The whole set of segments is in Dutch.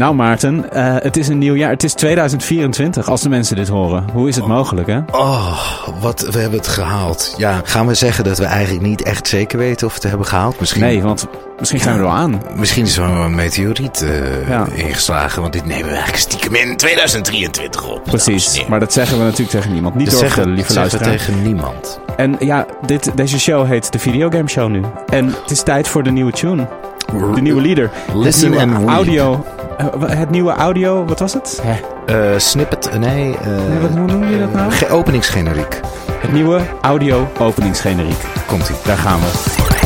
Nou Maarten, eh, het is een nieuw jaar. Het is 2024 als de mensen dit horen. Hoe is het mogelijk hè? Oh, wat, we hebben het gehaald. Ja, gaan we zeggen dat we eigenlijk niet echt zeker weten of we het hebben gehaald? Misschien, Nee, want misschien gaan we er wel aan. misschien is er wel een meteoriet eh, Ja. ingeslagen, want dit nemen we eigenlijk stiekem in 2023 op. Precies, maar dat zeggen we natuurlijk tegen niemand. Niet Dat door zeggen, de lieve dat zeggen we tegen niemand. En ja, dit, deze show heet de Videogame Show nu. En het is tijd voor de nieuwe tune. De nieuwe leader. Listen het nieuwe audio. eh, het nieuwe audio, wat was het? Eh, snippet, nee. eh, Nee, wat- hoe noem je dat nou? ge- openingsgeneriek. Het nieuwe audio openingsgeneriek. Komt-ie. Daar gaan we.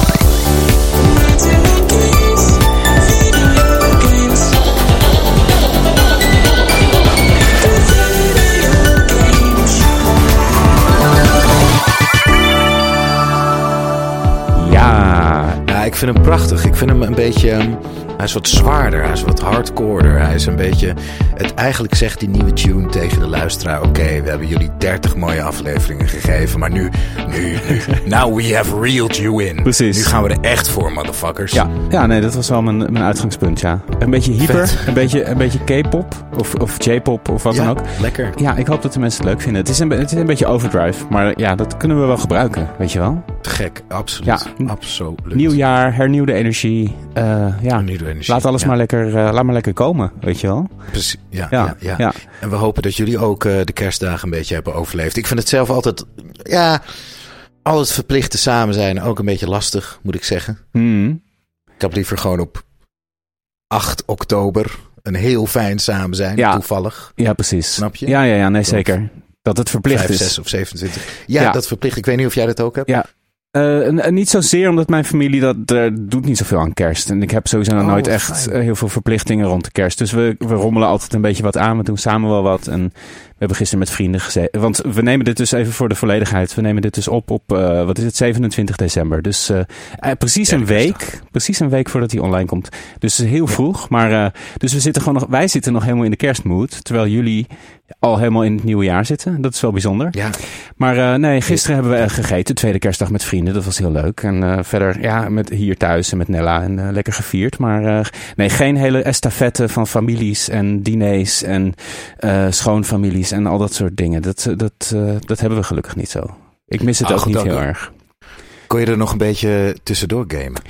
Ik vind hem prachtig. Ik vind hem een beetje... Hij is wat zwaarder, hij is wat hardcoreer. Hij is een beetje... Het, eigenlijk zegt die nieuwe tune tegen de luisteraar... Oké, we hebben jullie 30 mooie afleveringen gegeven... Maar nu, nu, nu... Now we have reeled you in. Precies. Nu gaan we er echt voor, motherfuckers. ja, ja, nee, dat was wel mijn, mijn uitgangspunt, ja. Een beetje hyper, Vet. een beetje, een beetje K-pop of, of J-pop of wat Ja, dan ook. lekker. Ja, ik hoop dat de mensen het leuk vinden. Het is, een, het is een beetje overdrive, maar ja, dat kunnen we wel gebruiken, weet je wel. Te gek, absoluut. Ja. absoluut. Nieuw jaar, hernieuwde energie. eh, ja, Hernieuwde laat alles ja. maar lekker, eh, laat maar lekker komen, weet je wel. Precies, ja, Ja, ja. En we hopen dat jullie ook eh, de kerstdagen een beetje hebben overleefd. Ik vind het zelf altijd, ja, al het verplichte samen zijn ook een beetje lastig, moet ik zeggen. Hmm. Ik heb liever gewoon op 8 oktober een heel fijn samen zijn, Ja. toevallig. Ja, precies. Snap je? Ja, ja, ja, nee, zeker. Dat het verplicht 5, is. 6 of 27. Ja, Ja. dat verplicht. Ik weet niet of jij dat ook hebt. Ja. En- en niet zozeer omdat mijn familie dat er doet niet zoveel aan kerst. En ik heb sowieso nog Oh, nooit echt eh, heel veel verplichtingen rond de kerst. Dus we, we rommelen altijd een beetje wat aan. We doen samen wel wat. En we hebben gisteren met vrienden gezeten. Want we nemen dit dus even voor de volledigheid. We nemen dit dus op op, eh, wat is het, 27 december. Dus eh, eh, precies een week. Precies een week voordat hij online komt. Dus heel vroeg. Maar dus we zitten gewoon nog, wij zitten nog helemaal in de kerstmood. Terwijl jullie al helemaal in het nieuwe jaar zitten. Dat is wel bijzonder. Ja, Maar nee, gisteren hebben we gegeten. Tweede kerstdag met vrienden. Dat was heel leuk. En verder, ja, met hier thuis en met Nella. En lekker gevierd. Maar nee, geen hele estafette van families en diners en schoonfamilies en al dat soort dingen. Dat, eh, dat, eh, dat hebben we gelukkig niet zo. Ik mis het Ah, ook niet heel erg. kon je er nog een beetje tussendoor gamen?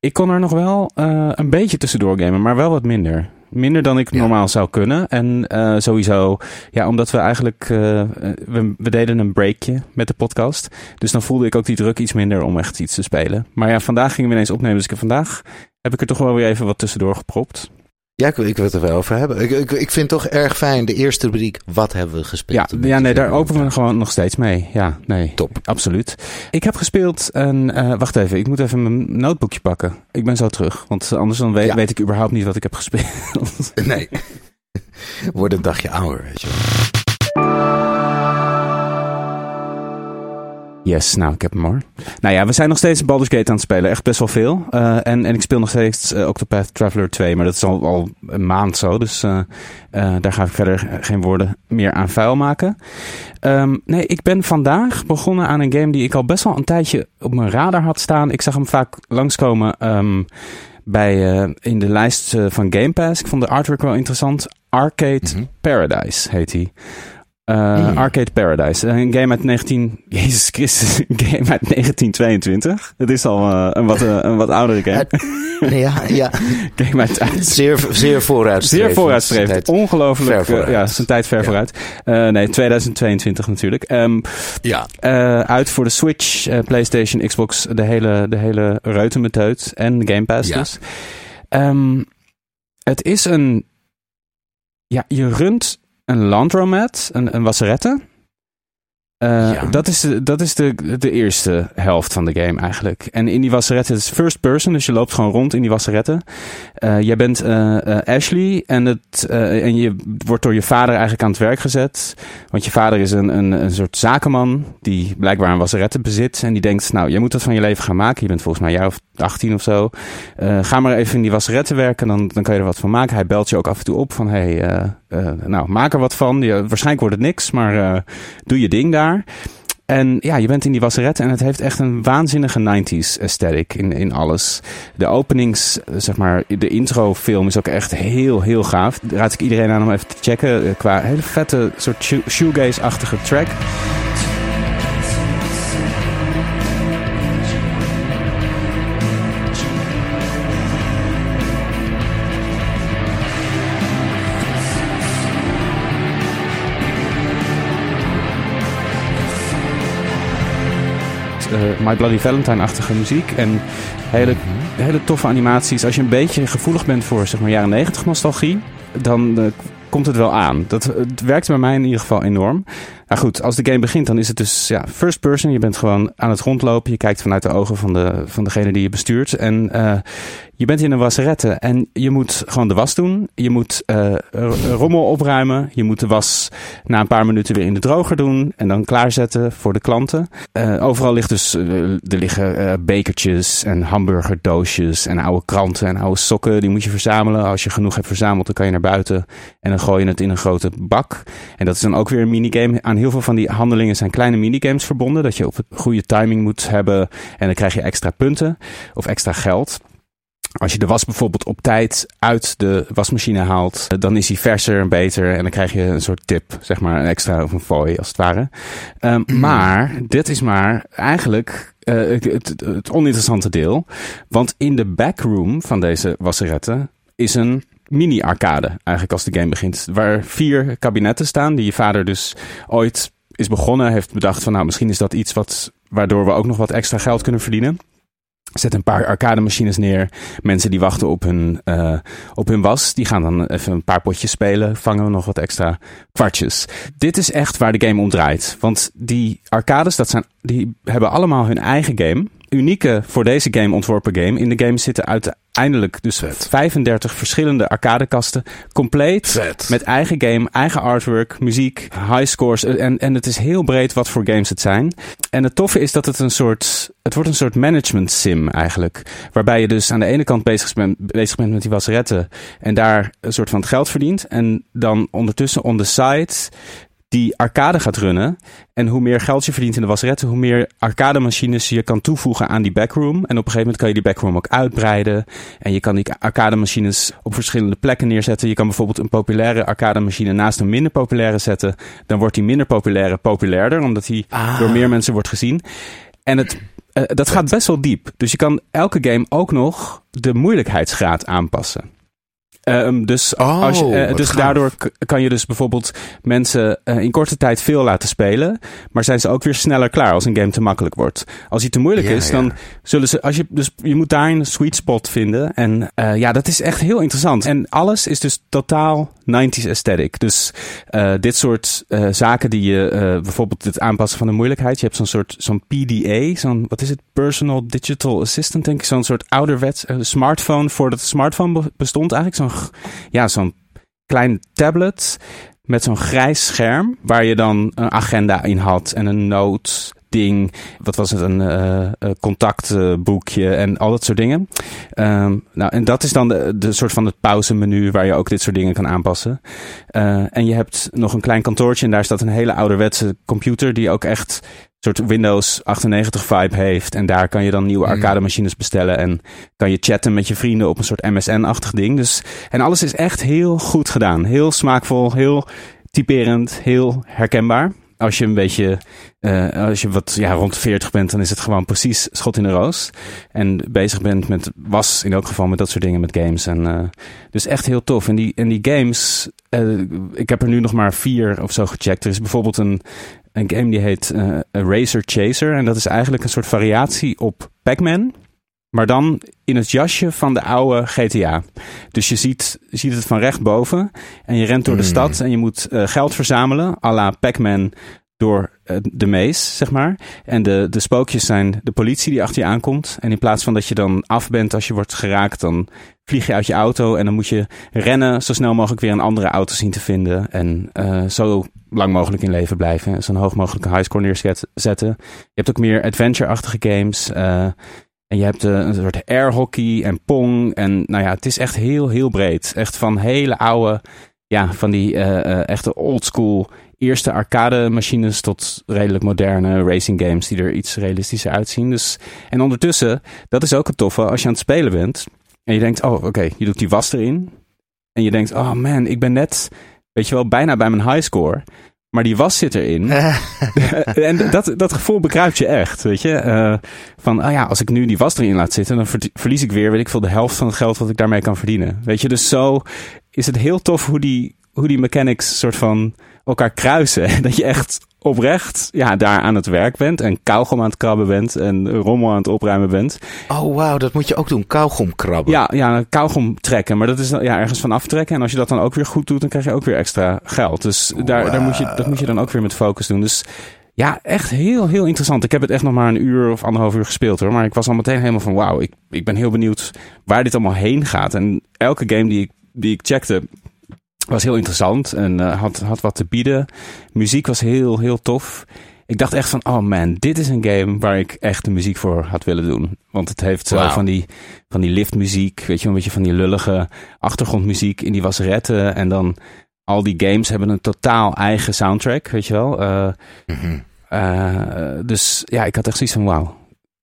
Ik kon er nog wel eh, een beetje tussendoor gamen, maar wel wat minder. Minder dan ik Ja. normaal zou kunnen. En sowieso, ja, omdat we eigenlijk, we, we deden een breakje met de podcast. Dus dan voelde ik ook die druk iets minder om echt iets te spelen. Maar ja, vandaag gingen we ineens opnemen. Dus ik heb vandaag heb ik er toch wel weer even wat tussendoor gepropt. Ja, ik, ik wil het er wel over hebben. Ik, ik, ik vind het toch erg fijn, de eerste rubriek, wat hebben we gespeeld? Ja, ja nee, daar openen we gewoon nog steeds mee. Ja, nee. Top. Absoluut. Ik heb gespeeld en eh, wacht even, ik moet even mijn notebookje pakken. Ik ben zo terug, want anders dan weet, Ja. weet ik überhaupt niet wat ik heb gespeeld. Nee. Word een dagje ouder, weet je wel. Yes, nou, ik heb hem hoor. Nou ja, we zijn nog steeds Baldur's Gate aan het spelen. Echt best wel veel. Eh, en, en ik speel nog steeds eh, Octopath Traveler 2. Maar dat is al, al een maand zo. Dus eh, daar ga ik verder geen woorden meer aan vuil maken. Ehm, nee, ik ben vandaag begonnen aan een game die ik al best wel een tijdje op mijn radar had staan. Ik zag hem vaak langskomen ehm, bij, in de lijst van Game Pass. Ik vond de artwork wel interessant. Arcade Mhm. Paradise heet hij. Uh, Arcade Paradise. Een game uit 19... Jezus Christus. Een game uit 1922. Het is al uh, een, wat, uh, een wat oudere game. ja, ja. game uit, uit... Zeer, zeer vooruitstrevend. Zeer vooruitstrevend. Ongelooflijk. ja, zijn tijd ver ja. vooruit. nee, 2022 natuurlijk. Um, ja. uit voor de Switch, PlayStation, Xbox. De hele, de hele reutemeteut. En Game Pass ja. dus. Um, het is een... Ja, je runt een laundromat, een, een wasserette. Uh, ja. Dat is, de, dat is de, de eerste helft van de game eigenlijk. En in die wasserette, het is first person, dus je loopt gewoon rond in die wasserette. Uh, jij bent uh, Ashley en, het, en je wordt door je vader eigenlijk aan het werk gezet. Want je vader is een, een, een soort zakenman die blijkbaar een wasserette bezit. En die denkt, nou, jij moet dat van je leven gaan maken. Je bent volgens mij jaar of 18 of zo. ga maar even in die wasserette werken, dan, dan kan je er wat van maken. Hij belt je ook af en toe op van, hey, nou, maak er wat van. Je, waarschijnlijk wordt het niks, maar doe je ding daar. En ja, je bent in die wasserette en het heeft echt een waanzinnige 90s aesthetic in, in alles. De openings, zeg maar, de intro film is ook echt heel, heel gaaf. Raad ik iedereen aan om even te checken. Qua hele vette soort shoegaze-achtige track. My Bloody Valentine-achtige muziek. En hele, hele toffe animaties. Als je een beetje gevoelig bent voor zeg maar, jaren 90 nostalgie, dan uh, komt het wel aan. Dat het werkt bij mij in ieder geval enorm. Nou goed, als de game begint, dan is het dus ja, first person. Je bent gewoon aan het rondlopen. Je kijkt vanuit de ogen van, de, van degene die je bestuurt. En uh, je bent in een wasserette en je moet gewoon de was doen. Je moet uh, rommel opruimen. Je moet de was na een paar minuten weer in de droger doen. En dan klaarzetten voor de klanten. Uh, overal ligt dus, er liggen bekertjes en hamburgerdoosjes en oude kranten en oude sokken. Die moet je verzamelen. Als je genoeg hebt verzameld, dan kan je naar buiten. En dan gooi je het in een grote bak. En dat is dan ook weer een minigame. Aan heel veel van die handelingen zijn kleine minigames verbonden. Dat je op het goede timing moet hebben. En dan krijg je extra punten of extra geld. Als je de was bijvoorbeeld op tijd uit de wasmachine haalt, dan is hij verser en beter. En dan krijg je een soort tip, zeg maar, een extra of een fooi als het ware. Um, maar dit is maar eigenlijk uh, het, het, het, oninteressante deel. Want in de backroom van deze wasseretten is een mini-arcade, eigenlijk als de game begint. Waar vier kabinetten staan, die je vader dus ooit is begonnen, heeft bedacht van nou, misschien is dat iets wat, waardoor we ook nog wat extra geld kunnen verdienen. Zet een paar arcade machines neer. Mensen die wachten op hun, uh, op hun was, die gaan dan even een paar potjes spelen. Vangen we nog wat extra kwartjes. Dit is echt waar de game om draait. Want die arcades, dat zijn, die hebben allemaal hun eigen game. Unieke voor deze game ontworpen game. In de game zitten uiteindelijk dus Vet. 35 verschillende arcadekasten. Compleet. Met eigen game, eigen artwork, muziek, high scores. En, en het is heel breed wat voor games het zijn. En het toffe is dat het een soort. Het wordt een soort management sim eigenlijk. Waarbij je dus aan de ene kant bezig bent, bezig bent met die wasseretten. En daar een soort van het geld verdient. En dan ondertussen on the side die arcade gaat runnen. En hoe meer geld je verdient in de wasseretten, hoe meer arcade machines je kan toevoegen aan die backroom. En op een gegeven moment kan je die backroom ook uitbreiden. En je kan die arcade machines op verschillende plekken neerzetten. Je kan bijvoorbeeld een populaire arcade machine naast een minder populaire zetten. Dan wordt die minder populaire populairder, omdat die Ah. door meer mensen wordt gezien. En het, eh, dat gaat best wel diep. Dus je kan elke game ook nog de moeilijkheidsgraad aanpassen. Ehm, dus Oh, als je, eh, dus gaaf. daardoor kan je dus bijvoorbeeld mensen eh, in korte tijd veel laten spelen. Maar zijn ze ook weer sneller klaar als een game te makkelijk wordt. Als die te moeilijk Ja, is, ja. dan zullen ze. Als je, dus je moet daar een sweet spot vinden. En eh, ja, dat is echt heel interessant. En alles is dus totaal 90s aesthetic. Dus dit soort zaken die je bijvoorbeeld het aanpassen van de moeilijkheid. Je hebt zo'n soort zo'n PDA, zo'n wat is het? Personal Digital Assistant, denk ik. Zo'n soort ouderwets smartphone voordat de smartphone be- bestond eigenlijk. Zo'n ja, zo'n klein tablet met zo'n grijs scherm waar je dan een agenda in had en een note ding. Wat was het? Een eh, eh, contactboekje en al dat soort dingen. Ehm, nou, en dat is dan de, de soort van het pauzemenu waar je ook dit soort dingen kan aanpassen. Eh, en je hebt nog een klein kantoortje en daar staat een hele ouderwetse computer die ook echt een soort Windows 98 vibe heeft. En daar kan je dan nieuwe Mm. arcade machines bestellen en kan je chatten met je vrienden op een soort MSN-achtig ding. Dus, en alles is echt heel goed gedaan. Heel smaakvol, heel typerend, heel herkenbaar. Als je een beetje, uh, als je wat ja, rond de 40 bent, dan is het gewoon precies schot in de roos. En bezig bent met, was in elk geval met dat soort dingen met games. En, uh, dus echt heel tof. En die, en die games, uh, ik heb er nu nog maar vier of zo gecheckt. Er is bijvoorbeeld een, een game die heet Racer Chaser. En dat is eigenlijk een soort variatie op Pac-Man. Maar dan in het jasje van de oude GTA. Dus je ziet, je ziet het van rechtboven. En je rent door de Hmm. stad en je moet uh, geld verzamelen. à la Pac-Man door uh, de mees, zeg maar. En de, de spookjes zijn de politie die achter je aankomt. En in plaats van dat je dan af bent als je wordt geraakt, dan vlieg je uit je auto. En dan moet je rennen zo snel mogelijk weer een andere auto zien te vinden. En uh, zo lang mogelijk in leven blijven. Zo'n hoog mogelijke highscore neerzetten. Je hebt ook meer adventure-achtige games. Uh, en je hebt een soort airhockey en pong. En nou ja, het is echt heel, heel breed. Echt van hele oude, ja, van die uh, echte oldschool eerste arcade machines tot redelijk moderne racing games die er iets realistischer uitzien. Dus, en ondertussen, dat is ook het toffe als je aan het spelen bent. En je denkt, oh oké, je doet die was erin. En je denkt, oh man, ik ben net, weet je wel, bijna bij mijn highscore. Maar die was zit erin. en dat, dat gevoel bekruipt je echt, weet je. Uh, van, oh ja, als ik nu die was erin laat zitten, dan verlies ik weer, weet ik veel, de helft van het geld wat ik daarmee kan verdienen. Weet je, dus zo is het heel tof hoe die, hoe die mechanics soort van elkaar kruisen. Dat je echt oprecht ja, daar aan het werk bent en kauwgom aan het krabben bent en rommel aan het opruimen bent. Oh wauw, dat moet je ook doen, kauwgom krabben. Ja, ja, kauwgom trekken, maar dat is ja, ergens van aftrekken. En als je dat dan ook weer goed doet, dan krijg je ook weer extra geld. Dus daar, wow. daar moet je, dat moet je dan ook weer met focus doen. Dus ja, echt heel, heel interessant. Ik heb het echt nog maar een uur of anderhalf uur gespeeld hoor. Maar ik was al meteen helemaal van wauw, ik, ik ben heel benieuwd waar dit allemaal heen gaat. En elke game die ik, die ik checkte, was heel interessant en uh, had, had wat te bieden. Muziek was heel, heel tof. Ik dacht echt van, oh man, dit is een game waar ik echt de muziek voor had willen doen. Want het heeft zo wow. van die, van die liftmuziek, weet je, een beetje van die lullige achtergrondmuziek in die wasseretten. En dan al die games hebben een totaal eigen soundtrack, weet je wel. Uh, mm-hmm. uh, dus ja, ik had echt zoiets van, wauw.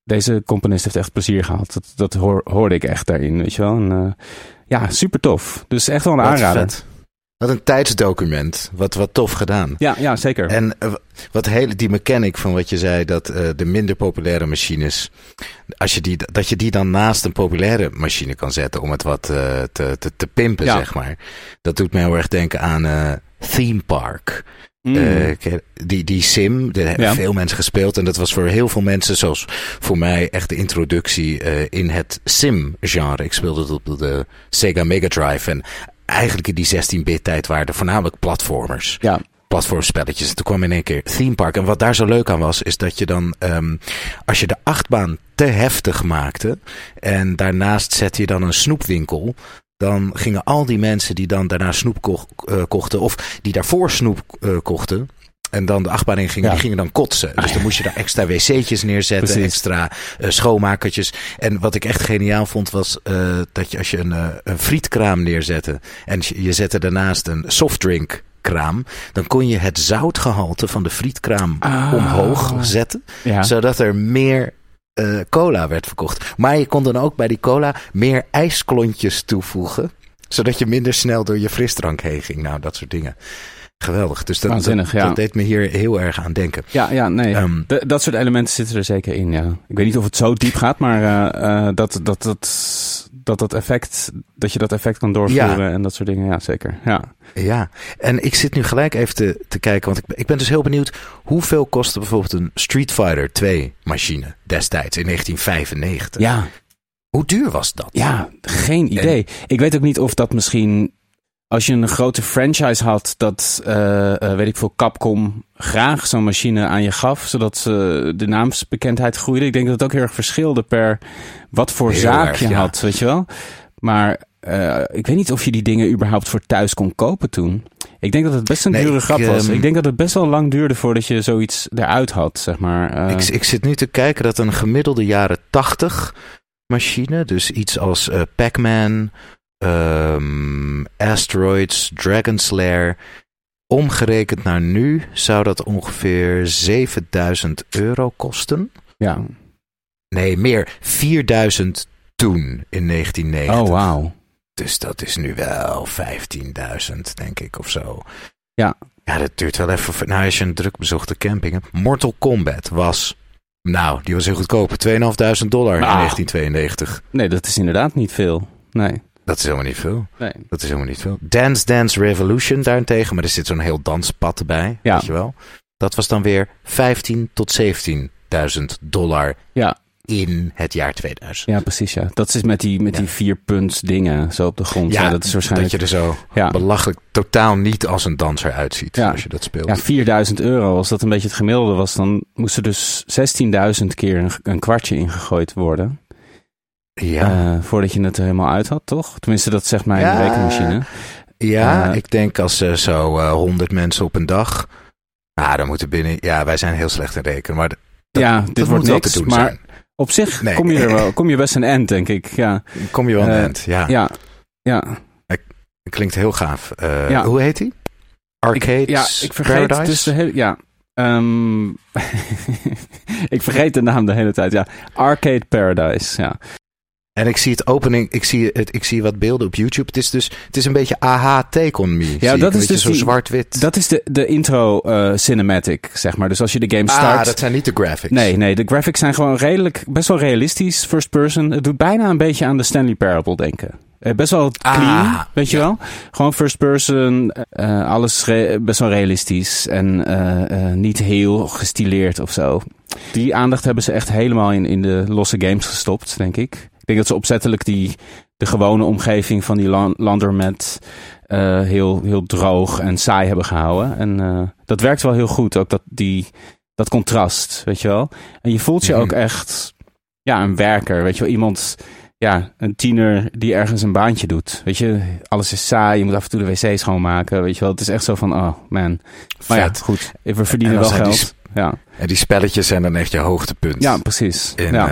Deze componist heeft echt plezier gehad. Dat, dat hoor, hoorde ik echt daarin, weet je wel. En, ja, super tof. Dus echt wel een Wat aanrader. Vet. Wat een tijdsdocument. Wat, wat tof gedaan. Ja, ja zeker. En uh, wat hele, die mechanic van wat je zei, dat uh, de minder populaire machines, als je die, dat je die dan naast een populaire machine kan zetten om het wat uh, te, te, te pimpen, ja. zeg maar. Dat doet me heel erg denken aan Theme Park. Mm. Die, die sim, daar hebben ja. veel mensen gespeeld. En dat was voor heel veel mensen, zoals voor mij, echt de introductie in het sim-genre. Ik speelde het op de Sega Mega Drive. En eigenlijk in die 16-bit tijd waren er voornamelijk platformers. Ja. Platformspelletjes. En toen kwam in één keer Theme Park. En wat daar zo leuk aan was, is dat je dan, um, als je de achtbaan te heftig maakte. En daarnaast zette je dan een snoepwinkel dan gingen al die mensen die dan daarna snoep ko uh, kochten, of die daarvoor snoep uh, kochten, en dan de achtbaan in gingen, ja. die gingen dan kotsen. Dus dan moest je daar extra wc'tjes neerzetten, Precies. extra uh, schoonmakertjes. En wat ik echt geniaal vond was dat je als je een, een frietkraam neerzette en je zette daarnaast een softdrink kraam, dan kon je het zoutgehalte van de frietkraam ah. omhoog zetten, ja. zodat er meer uh, cola werd verkocht. Maar je kon dan ook bij die cola meer ijsklontjes toevoegen. Zodat je minder snel door je frisdrank heen ging. Nou, dat soort dingen. Geweldig. Dus dat, dat, ja. dat, deed me hier heel erg aan denken. Ja, ja nee. Um, de, dat soort elementen zitten er zeker in. Ja. Ik weet niet of het zo diep gaat, maar uh, uh, dat, dat, dat, dat dat effect, dat je dat effect kan doorvoeren ja. en dat soort dingen. Ja, zeker. Ja. Ja, en ik zit nu gelijk even te, te kijken, want ik, ik ben dus heel benieuwd. Hoeveel kostte bijvoorbeeld een Street Fighter 2 machine destijds in 1995? Ja. Hoe duur was dat? Ja, geen idee. En, ik weet ook niet of dat misschien als je een grote franchise had, dat uh, uh, weet ik veel, Capcom graag zo'n machine aan je gaf, zodat uh, de naamsbekendheid groeide. Ik denk dat het ook heel erg verschilde per wat voor heel zaak erg, je ja. had, weet je wel. Maar ik weet niet of je die dingen überhaupt voor thuis kon kopen toen. Ik denk dat het best een nee, dure grap was. Um, ik denk dat het best wel lang duurde voordat je zoiets eruit had, zeg maar. Ik, ik, zit nu te kijken dat een gemiddelde jaren 80 machine, dus iets als Pac-Man, um, Asteroids, Dragon Slayer. Omgerekend naar nu zou dat ongeveer 7000 euro kosten. Ja. Nee, meer. 4000 toen in 1990. Oh, wauw. Dus dat is nu wel 15.000, denk ik, of zo. Ja. Ja, dat duurt wel even. Nou, als je een druk bezochte camping hebt. Mortal Kombat was. Nou, die was heel goedkoop. 2.500 dollar in Ah. 1992. Nee, dat is inderdaad niet veel. Nee. Dat is helemaal niet veel. nee. Dat is helemaal niet veel. Dance Dance Revolution daarentegen. Maar er zit zo'n heel danspad bij. Ja. Weet je wel. Dat was dan weer 15 tot 17.000 dollar Ja, in het jaar 2000. ja, precies. Ja. Dat is met die, met die vier punt dingen zo op de grond. Ja, dat is waarschijnlijk. dat je er zo Ja. belachelijk totaal niet als een danser uitziet Ja. als je dat speelt. Ja, 4000 euro. Als dat een beetje het gemiddelde was, dan moest er dus 16.000 keer een, een kwartje ingegooid worden. ja. eh, voordat je het er helemaal uit had, toch? Tenminste, dat zegt mijn Ja. rekenmachine. Ja, Eh, ik denk als eh, zo eh 100 mensen op een dag. Nou, dan moeten binnen. Ja, wij zijn heel slecht in rekenen. Maar ja, dat dit wordt moet wel niks. te doen maar zijn. Op zich Nee. kom, je er wel, kom je best een end, denk ik. Ja, Kom je wel aan eh, eind. Ja, ja, ja. klinkt heel gaaf. Eh, Ja. Hoe heet die? Arcade ja, ik vergeet Paradise? dus de hele... Ja. Ehm, ik vergeet de naam de hele tijd, ja. Arcade Paradise, ja. En ik zie het opening, ik zie, het, ik zie wat beelden op YouTube. Het is dus, het is een beetje AH Take On Me. zie dat is dus zo zwart-wit. Dat is de, de intro eh, cinematic, zeg maar. Dus als je de game start... ah, dat zijn niet de graphics. Nee, nee, de graphics zijn gewoon redelijk, best wel realistisch, first person. Het doet bijna een beetje aan de Stanley Parable denken. Eh, best wel Ah, clean, weet je ja. wel? Gewoon first person, eh, alles best wel realistisch en niet heel gestileerd of zo. Die aandacht hebben ze echt helemaal in, in de losse games gestopt, denk ik. Ik denk dat ze opzettelijk die, de gewone omgeving van die lan- laundromat eh, heel, heel droog en saai hebben gehouden. En eh, dat werkt wel heel goed, ook dat, die, dat contrast, weet je wel. En je voelt je Mhm. ook echt, ja, een werker, weet je wel. Iemand, ja, een tiener die ergens een baantje doet. Weet je, alles is saai, je moet af en toe de wc schoonmaken, weet je wel. Het is echt zo van, oh man. Maar ja, goed, we verdienen En wel die geld. Ja, En die spelletjes zijn dan echt je hoogtepunt. ja, precies. in, ja.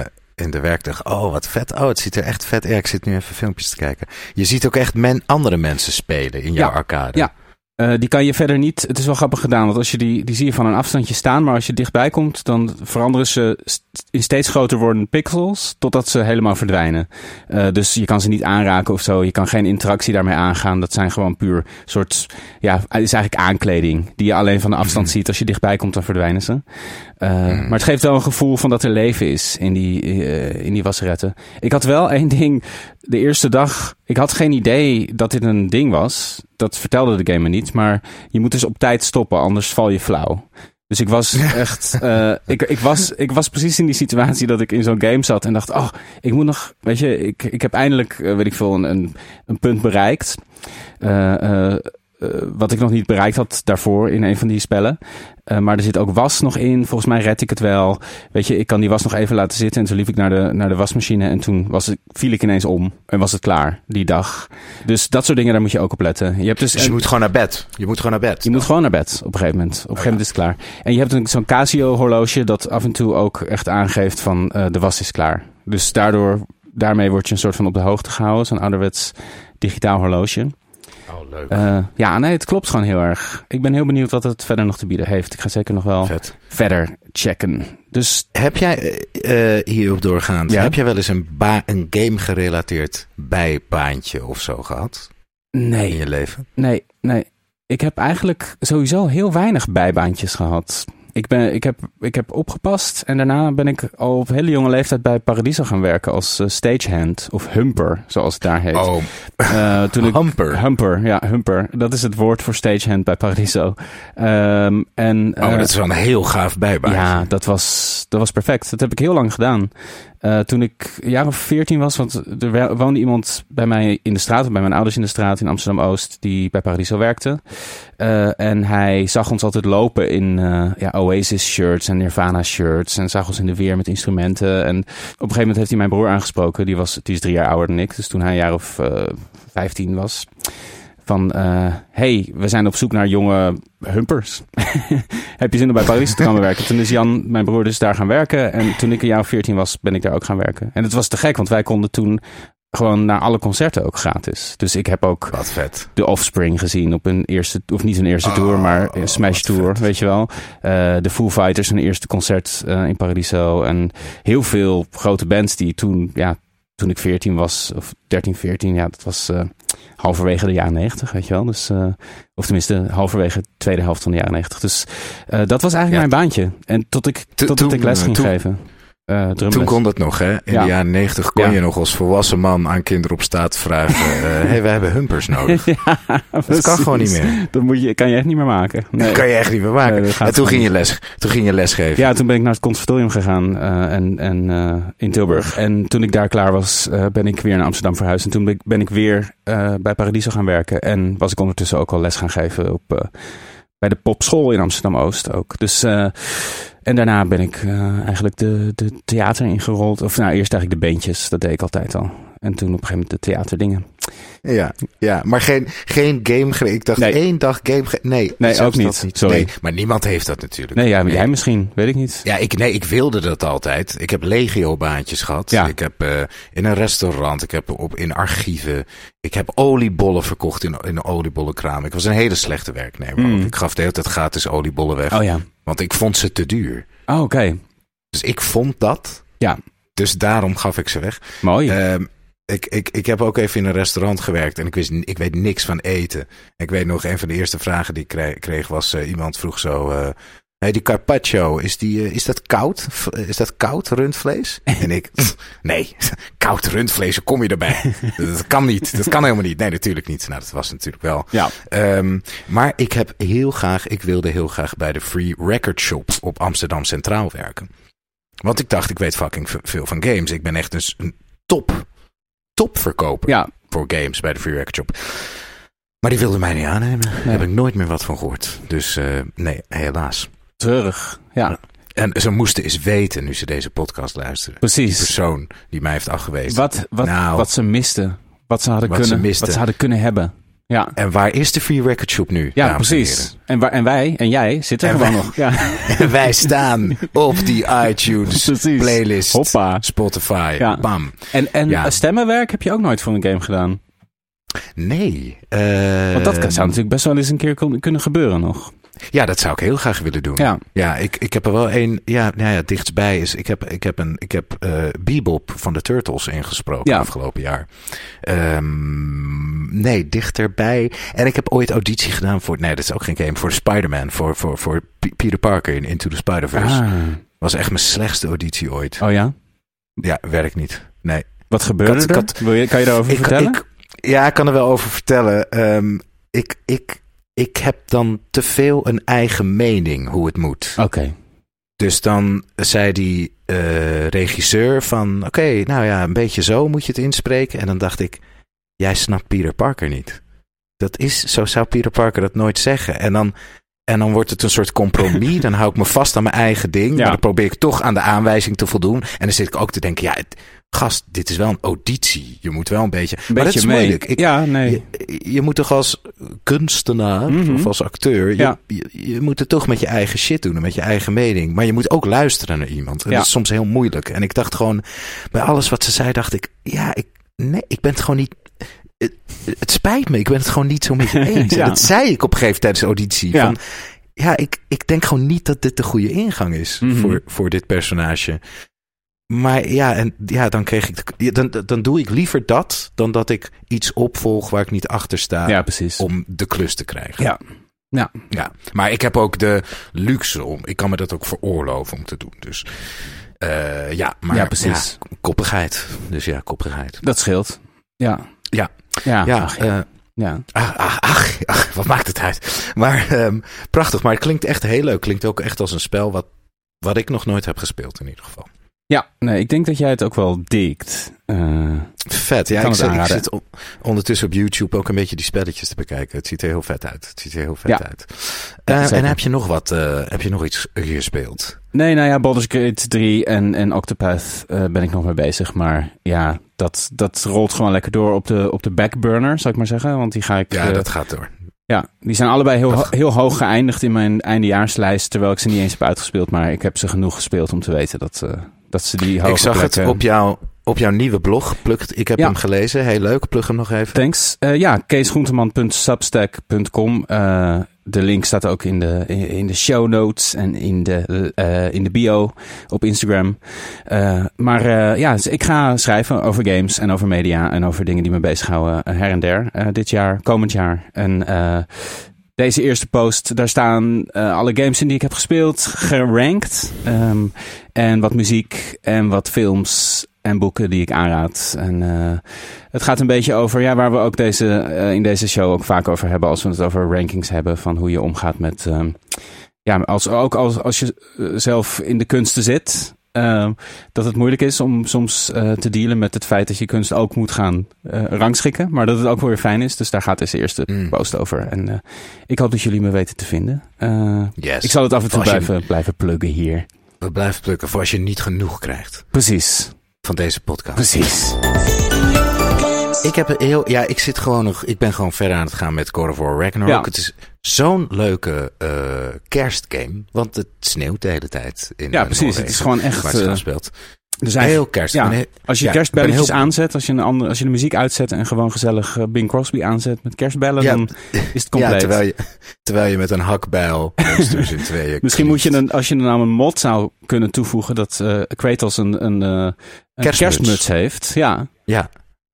eh, in de werkdag. Oh, wat vet. Oh, het ziet er echt vet. Ja, ik zit nu even filmpjes te kijken. Je ziet ook echt men, andere mensen spelen in jouw Ja, arcade. ja. Eh, die kan je verder niet. Het is wel grappig gedaan, want als je die, die zie je van een afstandje staan, maar als je dichtbij komt, dan veranderen ze st- in steeds groter wordende pixels totdat ze helemaal verdwijnen. Eh, dus je kan ze niet aanraken of zo. Je kan geen interactie daarmee aangaan. Dat zijn gewoon puur soort. Ja, het is eigenlijk aankleding die je alleen van de afstand ziet. Als je dichtbij komt, dan verdwijnen ze. Eh, Maar het geeft wel een gevoel van dat er leven is in die, in die wasseretten. Ik had wel één ding. De eerste dag, ik had geen idee dat dit een ding was. Dat vertelde de game me niet. Maar je moet dus op tijd stoppen, anders val je flauw. Dus ik was echt. eh, ik, ik, was, ik was precies in die situatie dat ik in zo'n game zat en dacht: Oh, ik moet nog. Weet je, ik, ik heb eindelijk, eh, weet ik veel, een, een, een punt bereikt. Eh, wat ik nog niet bereikt had daarvoor in een van die spellen. Eh, maar er zit ook was nog in. Volgens mij red ik het wel. Weet je, ik kan die was nog even laten zitten. En toen liep ik naar de, naar de wasmachine. En toen was het, viel ik ineens om. En was het klaar, die dag. Dus dat soort dingen, daar moet je ook op letten. Je hebt dus, Dus je moet gewoon naar bed. Je moet gewoon naar bed. je moet gewoon naar bed op een gegeven moment. Op een gegeven moment is het klaar. En je hebt een- zo'n Casio-horloge dat af en toe ook echt aangeeft van eh, de was is klaar. Dus daardoor, daarmee word je een soort van op de hoogte gehouden. Zo'n ouderwets digitaal horloge. Oh, leuk. Eh, ja, nee, het klopt gewoon heel erg. Ik ben heel benieuwd wat het verder nog te bieden heeft. Ik ga zeker nog wel Vet. verder checken. Dus Heb jij eh, eh, hierop doorgaand, Ja. heb jij wel eens een, ba- een game gerelateerd bijbaantje of zo gehad in nee, je leven? nee, nee. Ik heb eigenlijk sowieso heel weinig bijbaantjes gehad. Ik, ben, ik, heb, ik heb opgepast en daarna ben ik al op hele jonge leeftijd bij Paradiso gaan werken als eh, stagehand of humper, zoals het daar heet. Oh, Eh, toen ik, Humper. Humper, ja, humper. Dat is het woord voor stagehand bij Paradiso. Ehm, en, oh, eh, dat is wel een heel gaaf bijbaantje. Ja, dat was, dat was perfect. Dat heb ik heel lang gedaan. Eh, toen ik een jaar of veertien was, want er woonde iemand bij mij in de straat, bij mijn ouders in de straat in Amsterdam-Oost, die bij Paradiso werkte. Eh, en hij zag ons altijd lopen in eh, ja, Oasis-shirts en Nirvana-shirts en zag ons in de weer met instrumenten. En op een gegeven moment heeft hij mijn broer aangesproken, die, was, die is drie jaar ouder dan ik, dus toen hij een jaar of vijftien was. Van, eh, hey, we zijn op zoek naar jonge humpers. Heb je zin om bij Parijs te komen werken? Toen is Jan, mijn broer, dus daar gaan werken. En toen ik een jaar of 14 was, ben ik daar ook gaan werken. En het was te gek, want wij konden toen gewoon naar alle concerten ook gratis. Dus ik heb ook Wat vet. de Offspring gezien op een eerste, of niet een eerste Oh, tour, maar een Smash wat Tour, vet. weet je wel. Eh, de Foo Fighters, hun eerste concert eh, in Paradiso. En heel veel grote bands die toen, ja, toen ik 14 was, of 13, 14, ja, dat was halverwege de jaren 90, weet je wel. Dus, eh, of tenminste, halverwege de tweede helft van de jaren 90. Dus eh, dat was eigenlijk Ja. mijn baantje. En tot ik, To- tot ik les eh, ging geven. Eh Toen kon dat nog, hè? In Ja. de jaren negentig kon Ja. je nog als volwassen man aan kinderen op straat vragen... Hé, hey, we hebben humpers nodig. ja, Dat kan gewoon niet meer. Dat moet je, kan je echt niet meer maken. Nee. Dat kan je echt niet meer maken. Nee, en toen ging, je les, toen ging je lesgeven. Ja, toen ben ik naar het conservatorium gegaan eh, en, en, eh, in Tilburg. En toen ik daar klaar was, eh, ben ik weer naar Amsterdam verhuisd. En toen ben ik, ben ik weer eh, bij Paradiso gaan werken. En was ik ondertussen ook al les gaan geven op, eh, bij de popschool in Amsterdam-Oost ook. Dus, eh, en daarna ben ik eh, eigenlijk de, de theater ingerold. Of nou, eerst eigenlijk de beentjes, dat deed ik altijd al. En toen op een gegeven moment de theaterdingen. Ja, ja, maar geen, geen game. Ik dacht Nee. één dag game. Nee, Nee, ook dat niet. Sorry. Nee, maar niemand heeft dat natuurlijk. Nee, ja, maar jij misschien, weet ik niet. Ja, ik, nee, ik wilde dat altijd. Ik heb legio-baantjes gehad. Ja. Ik heb eh, in een restaurant, ik heb op, in archieven, ik heb oliebollen verkocht in, in een oliebollenkraam. Ik was een hele slechte werknemer. Mm. ook. Ik gaf de hele tijd gratis oliebollen weg, Oh ja. Want ik vond ze te duur. Oh, oké. Dus ik vond dat. Ja. Dus daarom gaf ik ze weg. Mooi. Ehm, ik, ik, ik heb ook even in een restaurant gewerkt en ik, wist, ik weet niks van eten. Ik weet nog, een van de eerste vragen die ik kreeg, kreeg was, eh, iemand vroeg zo, eh, die carpaccio, is, die, eh, is dat koud? V- Is dat koud rundvlees? en ik, nee, koud rundvlees, hoe kom je erbij? dat kan niet, dat kan helemaal niet. Nee, natuurlijk niet. Nou, dat was natuurlijk wel. ja. Ehm, maar ik heb heel graag, ik wilde heel graag bij de Free Record Shop op Amsterdam Centraal werken. Want ik dacht, ik weet fucking veel van games. Ik ben echt dus een top, top verkoper ja, voor games bij de Free Record Shop. Maar die wilde mij niet aannemen. Daar heb ik nooit meer wat van gehoord. Dus eh, nee, helaas. Terug. Ja, En ze moesten eens weten, nu ze deze podcast luisteren. Precies. persoon die mij heeft afgewezen. Wat, wat, Nou. wat ze misten. Wat ze hadden Wat ze kunnen, misten. wat ze hadden kunnen hebben. Ja, En waar is de Free Record Shop nu? ja precies. En, waar, en wij en jij zitten En gewoon wij- nog. Ja? Wij staan op die iTunes Precies. playlist. hoppa. Spotify. Ja. Bam. En, en Ja. stemmenwerk heb je ook nooit voor een game gedaan. Nee. eh, Want dat kan- zou natuurlijk best wel eens een keer kunnen gebeuren nog. Ja, dat zou ik heel graag willen doen. Ja, Ja, ik, ik heb er wel één. Ja, nou ja, dichtstbij is. Ik heb, ik heb, een, ik heb eh Bebop van de Turtles ingesproken Ja. afgelopen jaar. Ehm, nee, dichterbij. En ik heb ooit auditie gedaan voor. Nee, dat is ook geen game. Voor Spider-Man. Voor, voor, voor Peter Parker in Into the Spider-Verse. ah. Was echt mijn slechtste auditie ooit. Oh ja? Ja, werkt niet. Nee. Wat gebeurde er? Wil je, kan je daarover Ik, vertellen? ik, ja, ik kan er wel over vertellen. Ehm, ik, ik, ik heb dan te veel een eigen mening hoe het moet. Oké. Dus dan zei die eh, regisseur van... Oké, nou ja, een beetje zo moet je het inspreken. En dan dacht ik... Jij snapt Peter Parker niet. Dat is... Zo zou Peter Parker dat nooit zeggen. En dan, en dan wordt het een soort compromis. dan hou ik me vast aan mijn eigen ding. Ja. Maar dan probeer ik toch aan de aanwijzing te voldoen. En dan zit ik ook te denken... Ja, het- gast, dit is wel een auditie. Je moet wel een beetje... Maar dat is mee. moeilijk. Ik, ja, nee. je, je moet toch als kunstenaar Mhm. of als acteur, je, Ja. je, je moet het toch met je eigen shit doen en met je eigen mening. Maar je moet ook luisteren naar iemand. En Ja. dat is soms heel moeilijk. En ik dacht gewoon, bij alles wat ze zei, dacht ik, ja, ik, nee, ik ben het gewoon niet. Het, het spijt me, ik ben het gewoon niet zo met je eens. Ja. En dat zei ik op een gegeven moment tijdens de auditie. Ja. Van, ja, ik, ik denk gewoon niet dat dit de goede ingang is Mhm. voor, voor dit personage. Maar ja, en ja, dan kreeg ik. De, dan, dan doe ik liever dat dan dat ik iets opvolg waar ik niet achter sta Ja, precies. om de klus te krijgen. Ja. Ja. ja. Maar ik heb ook de luxe om. Ik kan me dat ook veroorloven om te doen. Dus eh, ja, maar Ja, precies. ja, koppigheid. Dus ja, koppigheid. Dat scheelt. Ja. Ja. Ja. Ja, ach, eh, ja. ach, ach, ach, ach, wat maakt het uit? Maar ehm, prachtig. Maar het klinkt echt heel leuk. Klinkt ook echt als een spel wat, wat ik nog nooit heb gespeeld in ieder geval. Ja, nee, ik denk dat jij het ook wel dikt. Eh, Vet. Ja, ik, ik zit on- ondertussen op YouTube ook een beetje die spelletjes te bekijken. Het ziet er heel vet uit. Het ziet er heel vet Ja. uit. Eh, en heb je nog wat? eh, heb je nog iets gespeeld? Nee, nou ja, Baldur's Gate 3 en, en Octopath eh, ben ik nog mee bezig. Maar ja, dat, dat rolt gewoon lekker door op de, op de backburner, zou ik maar zeggen. Want die ga ik... Ja, eh, dat gaat door. ja, die zijn allebei heel, ho- heel hoog geëindigd in mijn eindejaarslijst. Terwijl ik ze niet eens heb uitgespeeld. Maar ik heb ze genoeg gespeeld om te weten dat, eh, dat ze die hoge Ik zag het op, jou, op jouw nieuwe blog. Plukt, ik heb Ja. hem gelezen. Heel leuk. Plug hem nog even. Thanks. Ja, keesgroenteman.substack.com. Eh, de link staat ook in de, in de show notes en in de, uh, in de bio op Instagram. Uh, maar uh, ja, dus ik ga schrijven over games en over media en over dingen die me bezighouden her en der. dit jaar, komend jaar. En deze eerste post, daar staan alle games in die ik heb gespeeld, gerankt. Um, en wat muziek en wat films en boeken die ik aanraad. En uh, het gaat een beetje over, ja, waar we ook deze, uh, in deze show ook vaak over hebben, als we het over rankings hebben, van hoe je omgaat met, uh, ja, als, ook als, als je eh, zelf in de kunsten zit, dat het moeilijk is om soms te dealen met het feit dat je kunst ook moet gaan rangschikken, maar dat het ook weer fijn is. Dus daar gaat deze eerste mm. post over. En ik hoop dat jullie me weten te vinden. yes. Ik zal het af en toe blijven, je... blijven pluggen hier. We blijven plukken voor als je niet genoeg krijgt. Precies van deze podcast. Precies. Ik heb heel, ja, ik zit gewoon nog, ik ben gewoon verder aan het gaan met God of War Ragnarok. Ja. Het is zo'n leuke uh, kerstgame, want het sneeuwt de hele tijd. In ja, precies. Het is gewoon echt. Uh, speelt. Dus heel kerst. Ja, als je ja, kerstbelletjes aanzet, als je, een andere, als je de muziek uitzet en gewoon gezellig uh, Bing Crosby aanzet met kerstbellen, ja, dan is het compleet. Terwijl je, terwijl je met een hakbijl in tweeën. Misschien moet je een, als je nou een mod zou kunnen toevoegen dat uh, Kratos een, een, uh, een kerstmuts. heeft. Ja. Ja.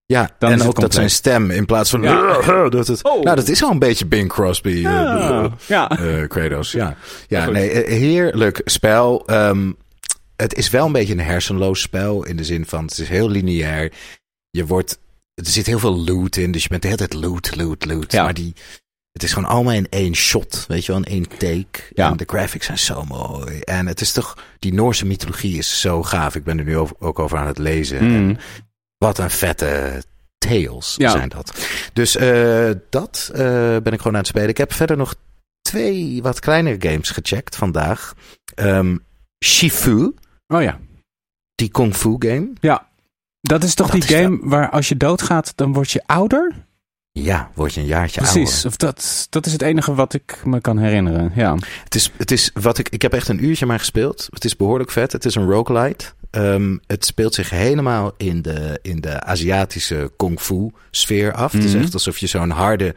Ja, dan en ook dat zijn stem in plaats van ja. dat het. Oh. Nou, dat is al een beetje Bing Crosby. Ja. ja. Kratos. Ja, ja nee, heerlijk spel. Um, het is wel een beetje een hersenloos spel. In de zin van het is heel lineair. Je wordt. Er zit heel veel loot in. Dus je bent de hele tijd loot, loot, loot. Ja. Maar die. Het is gewoon allemaal in één shot. Weet je wel, in één take. Ja. En de graphics zijn zo mooi. En het is toch. Die Noorse mythologie is zo gaaf. Ik ben er nu ook over aan het lezen. Mm. En wat een vette tales ja. zijn dat. Dus uh, dat uh, ben ik gewoon aan het spelen. Ik heb verder nog twee wat kleinere games gecheckt vandaag. Um, Shifu. Oh ja. Die kung fu game. Ja. Dat is toch die game waar als je doodgaat, dan word je ouder? Ja, word je een jaartje ouder. Precies, of dat, dat is het enige wat ik me kan herinneren. Ja. Het is, het is wat ik, ik heb echt een uurtje maar gespeeld. Het is behoorlijk vet. Het is een roguelite. Um, het speelt zich helemaal in de, in de Aziatische kung fu sfeer af. Het is mhm. echt alsof je zo'n harde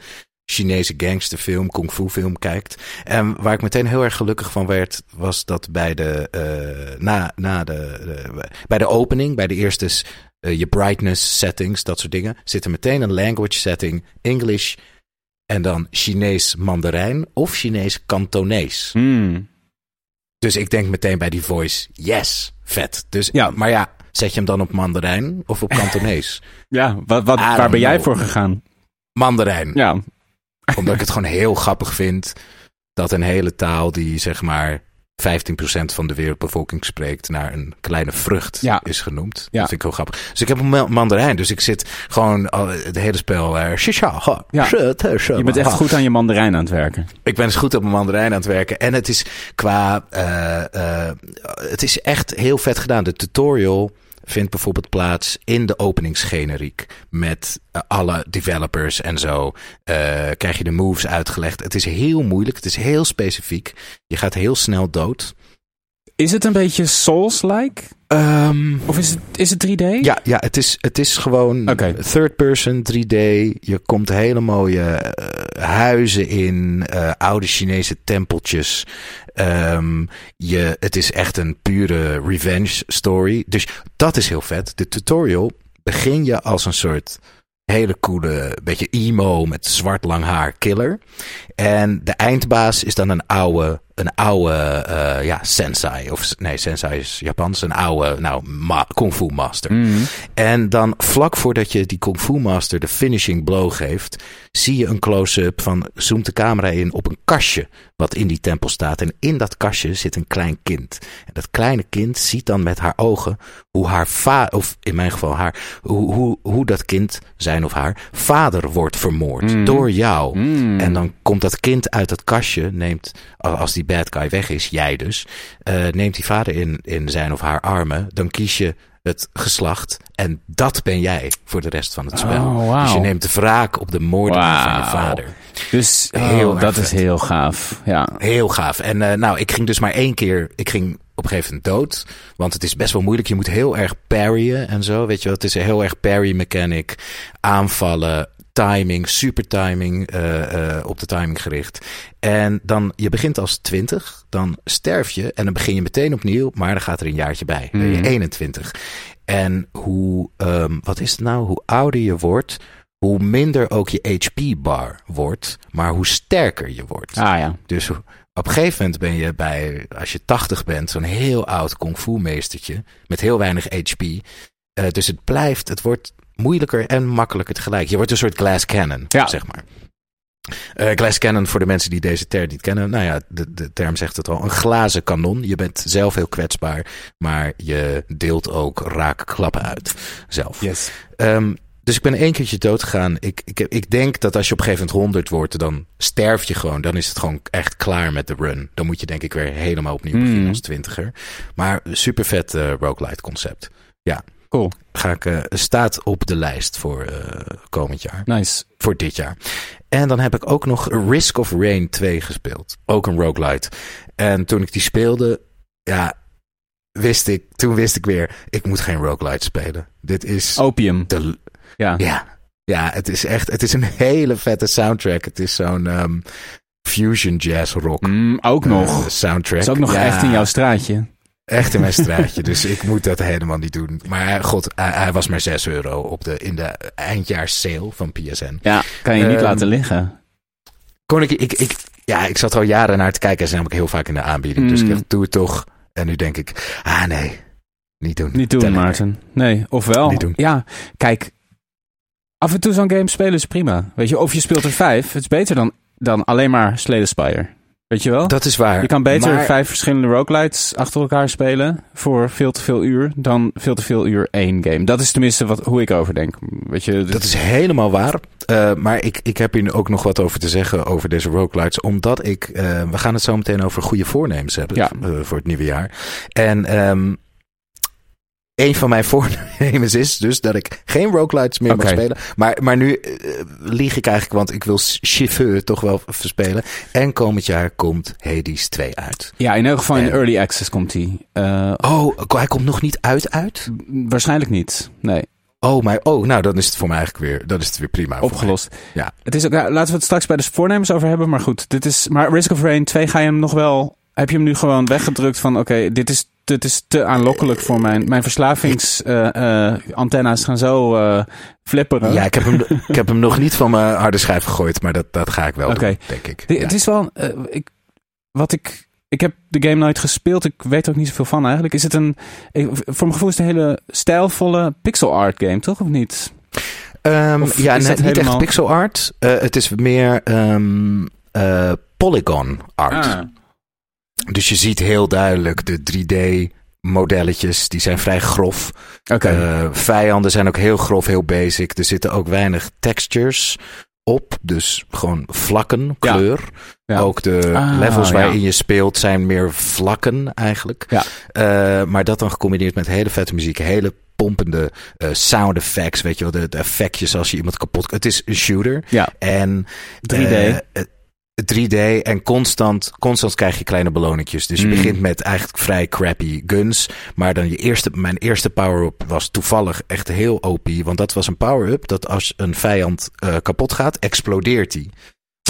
Chinese gangsterfilm, kung fu film kijkt. En waar ik meteen heel erg gelukkig van werd, was dat bij de, uh, na, na de, bij de opening, bij de eerste uh, je brightness settings, dat soort dingen, zit er meteen een language setting, English en dan Chinees Mandarijn of Chinees Kantonees. Hmm. Dus ik denk meteen bij die voice, yes, vet. Dus, ja. Maar ja, zet je hem dan op Mandarijn of op Kantonees? ja, wat, wat, waar ben jij voor gegaan? Mandarijn. Ja, omdat ik het gewoon heel grappig vind dat een hele taal die zeg maar 15% van de wereldbevolking spreekt naar een kleine vrucht ja. is genoemd. Ja. Dat vind ik heel grappig. Dus ik heb een mandarijn, dus ik zit gewoon het hele spel. Uh, ja. Je bent echt goed aan je mandarijn aan het werken. Ik ben eens goed op mijn mandarijn aan het werken. En het is qua. Uh, uh, het is echt heel vet gedaan. De tutorial vindt bijvoorbeeld plaats in de openingsgeneriek. Met uh, alle developers en zo. Uh, krijg je de moves uitgelegd. Het is heel moeilijk. Het is heel specifiek. Je gaat heel snel dood. Is het een beetje Souls-like? Um, of is het, is het 3D? Ja, ja het, is, het is gewoon okay. third person 3D. Je komt hele mooie uh, huizen in, uh, oude Chinese tempeltjes. Um, je, het is echt een pure revenge story. Dus dat is heel vet. De tutorial begin je als een soort hele coole, beetje emo met zwart lang haar killer. En de eindbaas is dan een oude een oude uh, ja, sensei. Of nee, sensei is Japans. Een oude nou, ma kung fu master. Mm. En dan vlak voordat je die kung fu master de finishing blow geeft... zie je een close-up van... zoomt de camera in op een kastje wat in die tempel staat. En in dat kastje zit een klein kind. En dat kleine kind ziet dan met haar ogen hoe haar vader... of in mijn geval haar... Hoe, hoe, hoe dat kind, zijn of haar, vader wordt vermoord mm. door jou. Mm. En dan komt dat kind uit dat kastje, neemt... als die bad guy weg is, jij dus, uh, neemt die vader in, in zijn of haar armen, dan kies je het geslacht. En dat ben jij voor de rest van het spel. Oh, wow. Dus je neemt de wraak op de moorden wow. van je vader. Dus heel, oh, dat is heel gaaf. Ja. Heel gaaf. En uh, nou, ik ging dus maar één keer. Ik ging op een gegeven moment dood. Want het is best wel moeilijk. Je moet heel erg parryen en zo. Weet je wel, het is een heel erg parry mechanic. Aanvallen timing, super timing, eh, eh, op de timing gericht. En dan, je begint als 20, dan sterf je en dan begin je meteen opnieuw, maar dan gaat er een jaartje bij. Dan ben je Mhm. 21. En hoe, ehm, wat is het nou? Hoe ouder je wordt, hoe minder ook je HP-bar wordt, maar hoe sterker je wordt. Ah ja. Dus op een gegeven moment ben je bij, als je 80 bent, zo'n heel oud kung fu meestertje met heel weinig HP. Eh, dus het blijft, het wordt moeilijker en makkelijker tegelijk. Je wordt een soort glass cannon, Ja. zeg maar. Eh, glass cannon, voor de mensen die deze term niet kennen. Nou ja, de, de term zegt het al. Een glazen kanon. Je bent zelf heel kwetsbaar, maar je deelt ook raak klappen uit zelf. Yes. Ehm, dus ik ben één keertje dood gegaan. Ik, ik, ik denk dat als je op een gegeven moment 100 wordt, dan sterf je gewoon. Dan is het gewoon echt klaar met de run. Dan moet je denk ik weer helemaal opnieuw beginnen Hmm. als twintiger. Maar super vet eh roguelite concept. Cool. Ga ik, eh, staat op de lijst voor eh, komend jaar. Nice. Voor dit jaar. En dan heb ik ook nog Risk of Rain 2 gespeeld. Ook een roguelite. En toen ik die speelde, ja, wist ik, toen wist ik weer, ik moet geen roguelite spelen. Dit is Opium. de, Ja. ja, ja, het is echt, het is een hele vette soundtrack. Het is zo'n ehm, fusion jazz rock Mm, ook nog. eh, soundtrack. is ook nog Ja, echt in jouw straatje. Echt in mijn straatje, dus ik moet dat helemaal niet doen. Maar god, hij, hij was maar 6 euro op de, in de eindjaars sale van PSN. Ja. Kan je niet Ehm, laten liggen. Kon ik, ik, ik, ja, ik zat al jaren naar te kijken. Hij is namelijk heel vaak in de aanbieding. Dus ik Mm. dacht, doe het toch. En nu denk ik, ah nee, niet doen. Niet doen, Maarten. Nee, ofwel. Ja, kijk. Af en toe zo'n game spelen is prima. Weet je, of je speelt er vijf. Het is beter dan, dan alleen maar Slay Spire. Weet je wel? Dat is waar. je kan beter Maar- vijf verschillende roguelites achter elkaar spelen voor veel te veel uur dan veel te veel uur één game. Dat is tenminste wat, hoe ik over denk. Weet je, Dat is helemaal waar. Eh, maar ik, ik heb hier ook nog wat over te zeggen over deze roguelites. Omdat ik... eh, we gaan het zo meteen over goede voornemens hebben Ja. eh, voor het nieuwe jaar. En ehm een van mijn voornemens is dus dat ik geen roguelites meer mag Oké. spelen. Maar, maar nu eh, lieg ik eigenlijk, want ik wil Chauffeur toch wel verspelen. En komend jaar komt Hades 2 uit. ja, in elk geval in early access komt die. Eh, Oh, hij komt nog niet uit uit? waarschijnlijk niet. Nee, Oh, maar, oh, nou dan is het voor mij eigenlijk weer, dan is het weer prima. opgelost. Ja. Het is ook, ja, laten we het straks bij de voornemens over hebben. Maar goed, dit is. Maar Risk of Rain 2 ga je hem nog wel. Heb je hem nu gewoon weggedrukt van oké, dit is. Dit is te aanlokkelijk voor mijn, mijn verslavingsantenna's gaan zo eh, flipperen. Ja, ik heb, hem, ik heb hem nog niet van mijn harde schijf gegooid, maar dat, dat ga ik wel Oké. doen, denk ik. Ja. Het is wel. eh, ik, wat ik. Ik heb de game nooit gespeeld. Ik weet er ook niet zoveel van eigenlijk. Is het een. Voor mijn gevoel is het een hele stijlvolle pixel art game, toch? Of niet? Ehm, Of ja, is net niet helemaal- echt pixel art. Eh, het is meer ehm, eh, polygon art. Ah. Dus je ziet heel duidelijk de 3D modelletjes, die zijn vrij grof. Oké. Eh, vijanden zijn ook heel grof, heel basic. Er zitten ook weinig textures op, dus gewoon vlakken, kleur. Ja. Ook de Ah, levels ja. waarin je speelt zijn meer vlakken eigenlijk. Ja. Eh, maar dat dan gecombineerd met hele vette muziek, hele pompende eh, sound effects, weet je wel, de, de effectjes als je iemand kapot... Het is een shooter Ja. en 3D. Eh, eh, 3D en constant, constant krijg je kleine beloningjes. Dus je Mm. begint met eigenlijk vrij crappy guns. Maar dan je eerste, mijn eerste power-up was toevallig echt heel OP. Want dat was een power-up dat als een vijand eh, kapot gaat, explodeert die.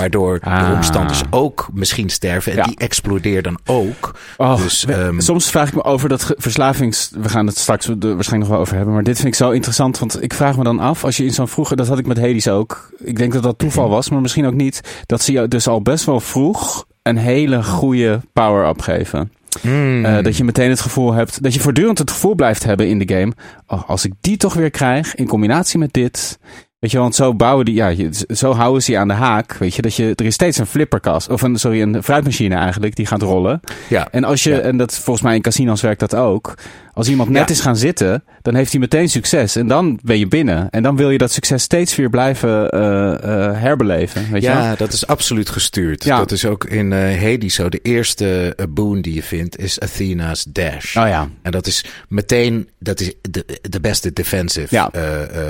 Waardoor Ah. de omstanders ook misschien sterven. En Ja. die explodeert dan ook. Oh, Dus, we- ehm, soms vraag ik me over dat verslavings... We gaan het straks waarschijnlijk nog wel over hebben. Maar dit vind ik zo interessant. Want ik vraag me dan af, als je in zo'n vroeger... Dat had ik met Hades ook. Ik denk dat dat toeval was, maar misschien ook niet. Dat ze jou dus al best wel vroeg een hele goede power-up geven. Mm. Eh, dat je meteen het gevoel hebt... Dat je voortdurend het gevoel blijft hebben in de game... Oh, als ik die toch weer krijg, in combinatie met dit... Weet je, want zo bouwen die, ja, zo houden ze je aan de haak. Weet je, dat je, er is steeds een flipperkast, of een, sorry, een fruitmachine eigenlijk, die gaat rollen. ja. En als je, Ja. en dat volgens mij in casinos werkt dat ook. Als iemand net Ja. is gaan zitten, dan heeft hij meteen succes. En dan ben je binnen. En dan wil je dat succes steeds weer blijven eh, eh, herbeleven. Weet je? Ja, dat is absoluut gestuurd. Ja. Dat is ook in eh Hades zo. De eerste boon die je vindt is Athena's Dash. Oh ja. En dat is meteen, dat is de, de beste defensive Ja.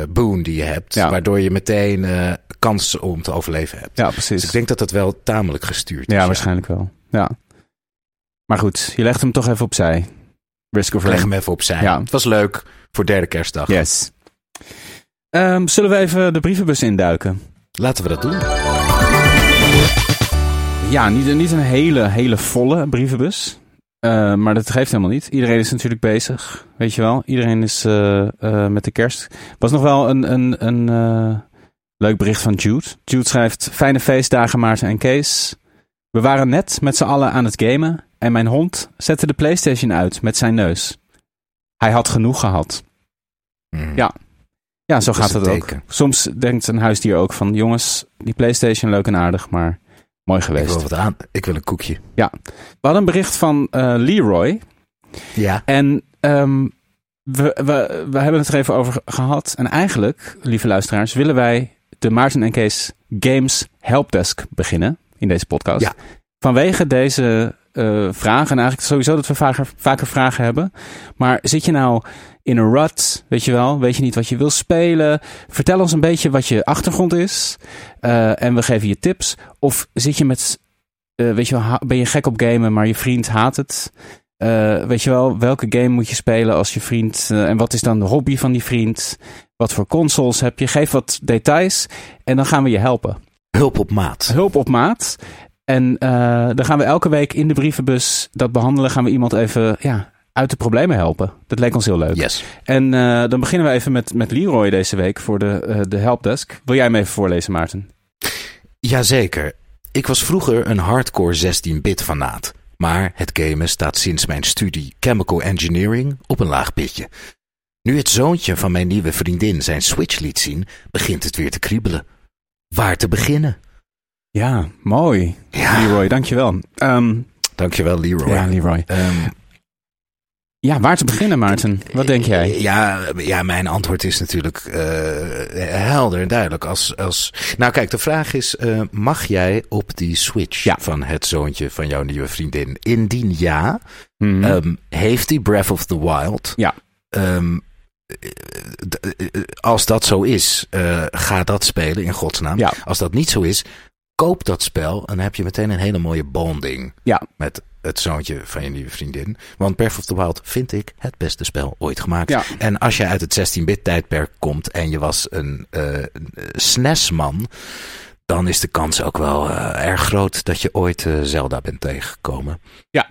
boon die je hebt. Waardoor je meteen eh kans om te overleven hebt. Ja, Dus precies. ik denk dat dat wel tamelijk gestuurd is. ja, waarschijnlijk wel. Ja. Maar goed, je legt hem toch even opzij. Risk of leg hem even opzij. Ja. Het was leuk voor derde kerstdag. Yes. Ehm, zullen we even de brievenbus induiken? Laten we dat doen. Ja, niet, niet een hele, hele volle brievenbus. Uh, maar dat geeft helemaal niet. Iedereen is natuurlijk bezig, weet je wel. Iedereen is uh, uh, met de kerst. was nog wel een, een, een leuk bericht van Jude. Jude schrijft: Fijne feestdagen, Maarten en Kees. We waren net met z'n allen aan het gamen en mijn hond zette de PlayStation uit met zijn neus. Hij had genoeg gehad. Mm. Ja. Ja, zo gaat het ook. Soms denkt een huisdier ook van: jongens, die PlayStation leuk en aardig, maar mooi Ik geweest. wil wat aan. Ik wil een koekje. We hadden een bericht van eh, Leroy. Ja. En ehm, we, we, we hebben het er even over gehad. En eigenlijk, lieve luisteraars, willen wij de Maarten en Kees Games Helpdesk beginnen in deze podcast. Ja. Vanwege deze eh, vragen. En eigenlijk sowieso dat we vaker, vaker vragen hebben. Maar zit je nou in een rut, weet je wel? Weet je niet wat je wil spelen? Vertel ons een beetje wat je achtergrond is. eh, en we geven je tips. Of zit je met, eh, weet je wel, ben je gek op gamen, maar je vriend haat het? Weet je wel, welke game moet je spelen als je vriend... en wat is dan de hobby van die vriend? Wat voor consoles heb je? Geef wat details en dan gaan we je helpen. Hulp op maat. Hulp op maat. En eh, dan gaan we elke week in de brievenbus dat behandelen. Gaan we iemand even ja, uit de problemen helpen. Dat leek ons heel leuk. Yes. En eh, dan beginnen we even met, met Leroy deze week voor de, eh, de helpdesk. Wil jij hem even voorlezen, Maarten? Jazeker. Ik was vroeger een hardcore 16-bit fanaat. Maar het gamen staat sinds mijn studie Chemical Engineering op een laag pitje. Nu het zoontje van mijn nieuwe vriendin zijn Switch liet zien, begint het weer te kriebelen. Waar te beginnen? Ja, mooi. Ja, Leroy, dankjewel. Ehm dankjewel Leroy. ja, Leroy. Ehm, Ja, waar te beginnen, Maarten? Wat denk jij? Ja, ja mijn antwoord is natuurlijk eh, helder en duidelijk. Als, als... Nou kijk, de vraag is, eh, mag jij op die Switch Ja. van het zoontje van jouw nieuwe vriendin? Indien ja, Mhm. Ehm, heeft hij Breath of the Wild? Ja. Eh, als dat zo is, ga dat spelen in godsnaam. Ja. Als dat niet zo is, koop dat spel en dan heb je meteen een hele mooie bonding Ja. met het zoontje van je nieuwe vriendin. Want Breath of the Wild vind ik het beste spel ooit gemaakt. Ja. En als je uit het 16-bit tijdperk komt en je was een eh SNES-man, dan is de kans ook wel eh, erg groot dat je ooit eh, Zelda bent tegengekomen. Ja.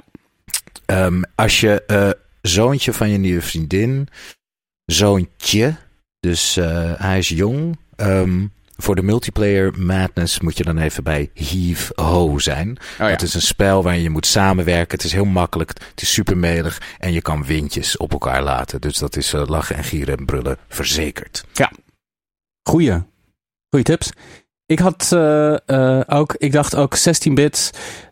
Ehm, als je zoontje van je nieuwe vriendin, zoontje, dus hij is jong. ehm, voor de multiplayer madness moet je dan even bij Heave Ho zijn. Oh ja. Het is een spel waarin je moet samenwerken. Het is heel makkelijk. Het is super melig. En je kan windjes op elkaar laten. Dus dat is eh, lachen en gieren en brullen verzekerd. Goeie. Goeie tips. Ik had eh, eh, ook, ik dacht ook 16-bit.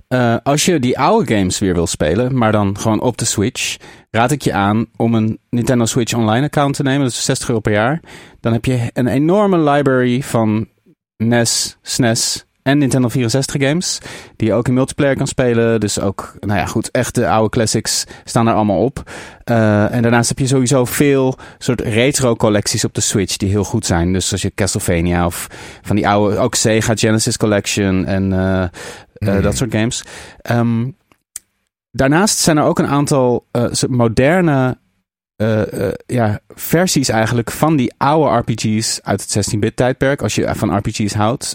Eh, als je die oude games weer wil spelen, maar dan gewoon op de Switch, raad ik je aan om een Nintendo Switch Online account te nemen. Dat is 60 euro per jaar. Dan heb je een enorme library van NES, SNES en Nintendo 64 games. Die je ook in multiplayer kan spelen. Dus ook, nou ja, goed, echte oude classics staan er allemaal op. Eh, en daarnaast heb je sowieso veel soort retro collecties op de Switch die heel goed zijn. Dus als je Castlevania of van die oude, ook Sega Genesis Collection en eh, eh, dat soort games. Ehm, daarnaast zijn er ook een aantal eh, moderne eh, ja, versies eigenlijk van die oude RPG's uit het 16-bit tijdperk. Als je van RPG's houdt.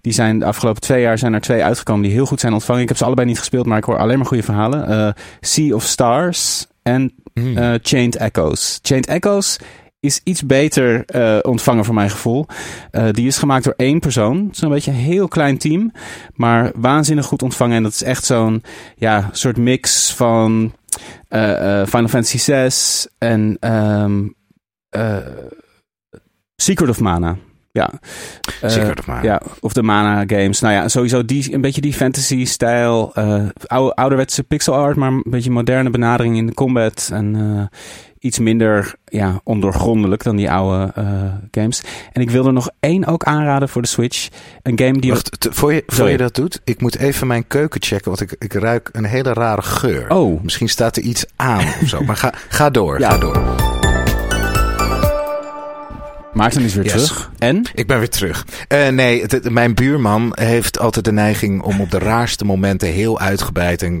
Die zijn de afgelopen twee jaar zijn er twee uitgekomen die heel goed zijn ontvangen. Ik heb ze allebei niet gespeeld, maar ik hoor alleen maar goede verhalen. Sea of Stars en Hmm. Chained Echoes. Chained Echoes is iets beter eh, ontvangen voor mijn gevoel. Eh, die is gemaakt door één persoon. Het is een beetje een heel klein team. Maar waanzinnig goed ontvangen. En dat is echt zo'n ja, soort mix van eh, Final Fantasy 6 en ehm, eh, Secret of Mana. Ja. Secret of Mana. Ja, of de Mana games. Nou ja, sowieso die, een beetje die fantasy-stijl. oude, ouderwetse pixel art, maar een beetje moderne benadering in de combat. En iets minder ja, ondoorgrondelijk dan die oude eh, games. En ik wil er nog één ook aanraden voor de Switch. Een game die... Wacht, voor je, voor je dat doet, ik moet even mijn keuken checken, want ik, ik ruik een hele rare geur. Oh, Misschien staat er iets aan of zo. Maar ga, ga door, Ja. ga door. Maarten is weer Yes. terug. En? Ik ben weer terug. Eh, nee, het- mijn buurman heeft altijd de neiging om op de raarste momenten heel uitgebreid en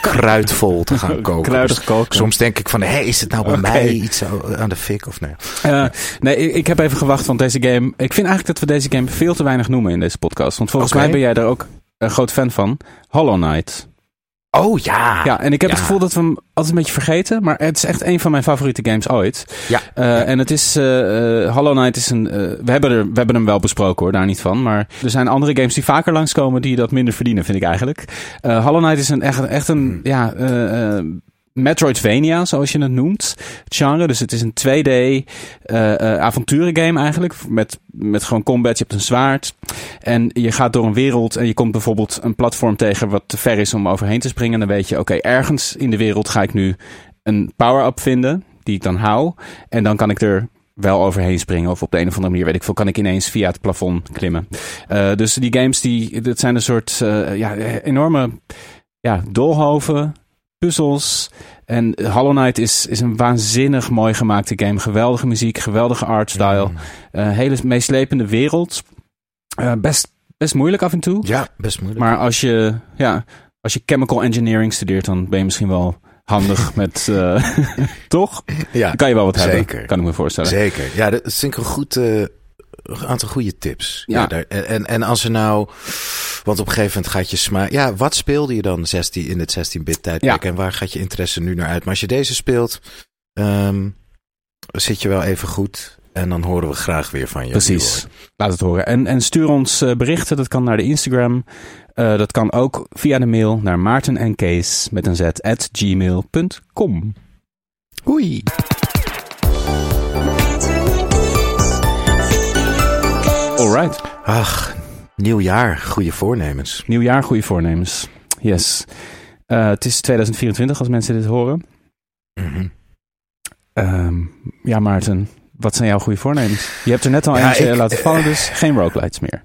kruidvol te gaan koken. Kruidig Dus koken. Soms denk ik van, hé, is het nou bij mij iets aan de fik of nee? Eh, nee, ik, heb even gewacht, want deze game... Ik vind eigenlijk dat we deze game veel te weinig noemen in deze podcast. Want volgens mij ben jij daar ook een groot fan van. Hollow Knight. Oh ja. Ja, en ik heb Ja. het gevoel dat we hem altijd een beetje vergeten. Maar het is echt een van mijn favoriete games ooit. Ja. Eh, En het is... eh, Hollow Knight is een... we, hebben er, we hebben hem wel besproken hoor, daar niet van. Maar er zijn andere games die vaker langskomen die dat minder verdienen, vind ik eigenlijk. Hollow Knight is een, echt, echt Hmm. een... Ja, eh, eh, Metroidvania, zoals je het noemt. Genre. Dus het is een 2D eh eh, avonturengame eigenlijk. Met, met gewoon combat. Je hebt een zwaard. En je gaat door een wereld. En je komt bijvoorbeeld een platform tegen wat te ver is om overheen te springen. En dan weet je, oké, ergens in de wereld ga ik nu een power-up vinden. Die ik dan hou. En dan kan ik er wel overheen springen. Of op de een of andere manier, weet ik veel, kan ik ineens via het plafond klimmen. Eh, dus die games, die, dat zijn een soort eh, ja, enorme ja, doolhoven, puzzels. En Hollow Knight is, is een waanzinnig mooi gemaakte game. Geweldige muziek, geweldige artstyle. Mm. Eh, hele meeslepende wereld. Eh, best, best moeilijk af en toe. Ja, best moeilijk. Maar als je, ja, als je chemical engineering studeert, dan ben je misschien wel handig met... eh, toch? ja, Dan kan je wel wat hebben, Zeker. kan ik me voorstellen. zeker. Ja, dat ik een goed... een aantal goede tips. Ja. daar, en, en als er nou... Want op een gegeven moment gaat je smaak... Ja, wat speelde je dan 16, in het 16-bit tijdperk? En waar gaat je interesse nu naar uit? Maar als je deze speelt... ehm, zit je wel even goed. En dan horen we graag weer van je. Precies. Laat het horen. En, en stuur ons eh, berichten. Dat kan naar de Instagram. Eh, dat kan ook via de mail naar Maarten en Kees met een z at gmail.com. Oei. Alright. Ach, nieuw jaar. Goede voornemens. Nieuwjaar, goede voornemens. Yes. Eh, het is 2024 als mensen dit horen. Mhm. Ehm, ja, Maarten. Wat zijn jouw goede voornemens? Je hebt er net al Ja, eentje ik- laten vallen, dus geen roguelites meer.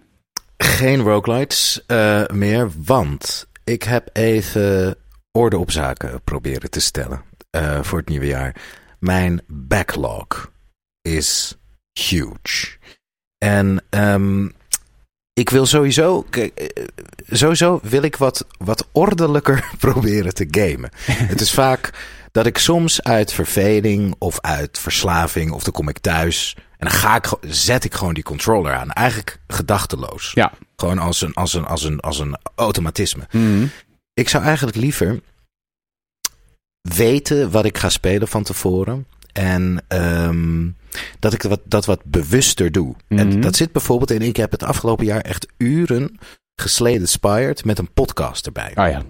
Geen roguelites eh, meer, want ik heb even orde op zaken proberen te stellen eh, voor het nieuwe jaar. Mijn backlog is huge. En ehm, ik wil sowieso, kijk, eh, sowieso wil ik wat, wat ordelijker proberen te gamen. Het is vaak dat ik soms uit verveling of uit verslaving, of dan kom ik thuis en dan ga ik, zet ik gewoon die controller aan. Eigenlijk gedachteloos. Ja. Gewoon als een, als een, als een, als een automatisme. Mhm. Ik zou eigenlijk liever weten wat ik ga spelen van tevoren. En ehm, dat ik dat, dat wat bewuster doe. En Mhm. dat zit bijvoorbeeld in. Ik heb het afgelopen jaar echt uren gesleden spired met een podcast erbij. Oh ja.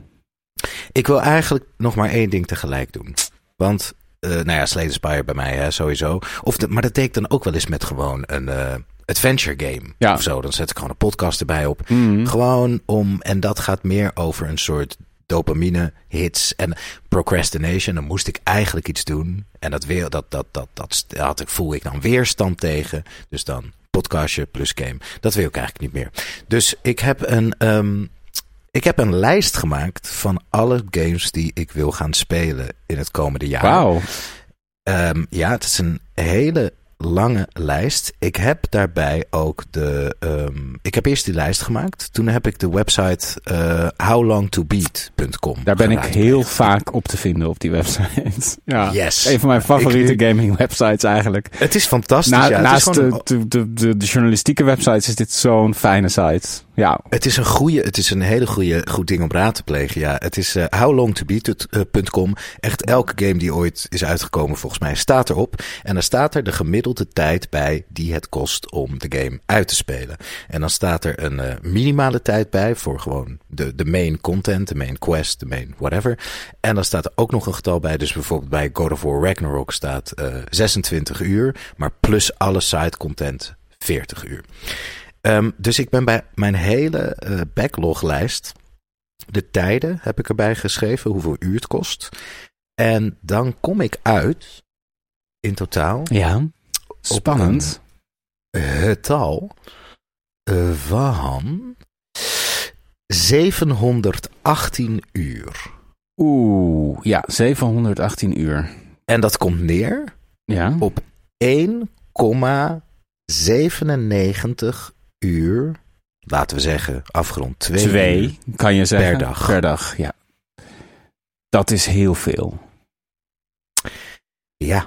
Ik wil eigenlijk nog maar één ding tegelijk doen. Want, eh, nou ja, Slade Spire bij mij hè, sowieso. Of de, maar dat deed ik dan ook wel eens met gewoon een eh, adventure game Ja. of zo. Dan zet ik gewoon een podcast erbij op. Mhm. Gewoon om, en dat gaat meer over een soort dopamine hits en procrastination. Dan moest ik eigenlijk iets doen. En dat, weer, dat, dat, dat, dat had ik, voel ik dan weerstand tegen. Dus dan podcastje plus game. Dat wil ik eigenlijk niet meer. Dus ik heb een, ehm, ik heb een lijst gemaakt van alle games die ik wil gaan spelen in het komende jaar. Wauw. Ehm, ja, het is een hele lange lijst. Ik heb daarbij ook de. ehm, ik heb eerst die lijst gemaakt. Toen heb ik de website eh howlongtobeat.com. Daar ben ik heel vaak op te vinden op die website. ja. Yes. Een van mijn favoriete Ik- gaming websites eigenlijk. Het is fantastisch. Na- ja. het, is naast gewoon de, de, de, de journalistieke websites is dit zo'n fijne site. Ja, het is een goede, het is een hele goede, goed ding om raad te plegen. Ja, het is eh howlongtobeat.com. Echt elke game die ooit is uitgekomen, volgens mij, staat erop. En dan staat er de gemiddelde tijd bij die het kost om de game uit te spelen. En dan staat er een eh, minimale tijd bij voor gewoon de, de main content, de main quest, de main whatever. En dan staat er ook nog een getal bij. Dus bijvoorbeeld bij God of War Ragnarok staat eh 26 uur, maar plus alle side content 40 uur. Ehm, dus ik ben bij mijn hele eh, backloglijst. De tijden heb ik erbij geschreven, hoeveel uur het kost. En dan kom ik uit, in totaal, ja. spannend. het tal eh, van 718 uur. Oeh, ja, 718 uur. En dat komt neer Ja. op 97 uur, laten we zeggen, afgerond 2 Twee, kan je zeggen. Per dag. Per dag, ja. Dat is heel veel. Ja,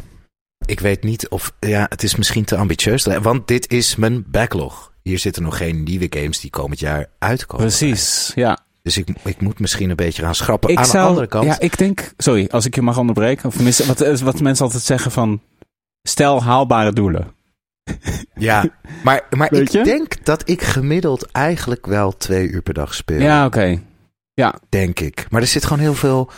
ik weet niet of. Ja, het is misschien te ambitieus. Want dit is mijn backlog. Hier zitten nog geen nieuwe games die komend jaar uitkomen. Precies, ja. Dus ik, ik moet misschien een beetje gaan schrappen. Ik Aan zou, de andere kant. Ja, ik denk... Sorry, als ik je mag onderbreken. Of tenminste, wat, wat mensen altijd zeggen van... Stel haalbare doelen. Ja, maar, maar Weet ik je? denk dat ik gemiddeld eigenlijk wel twee uur per dag speel. Ja, oké. Denk ik. Maar er zit gewoon heel veel.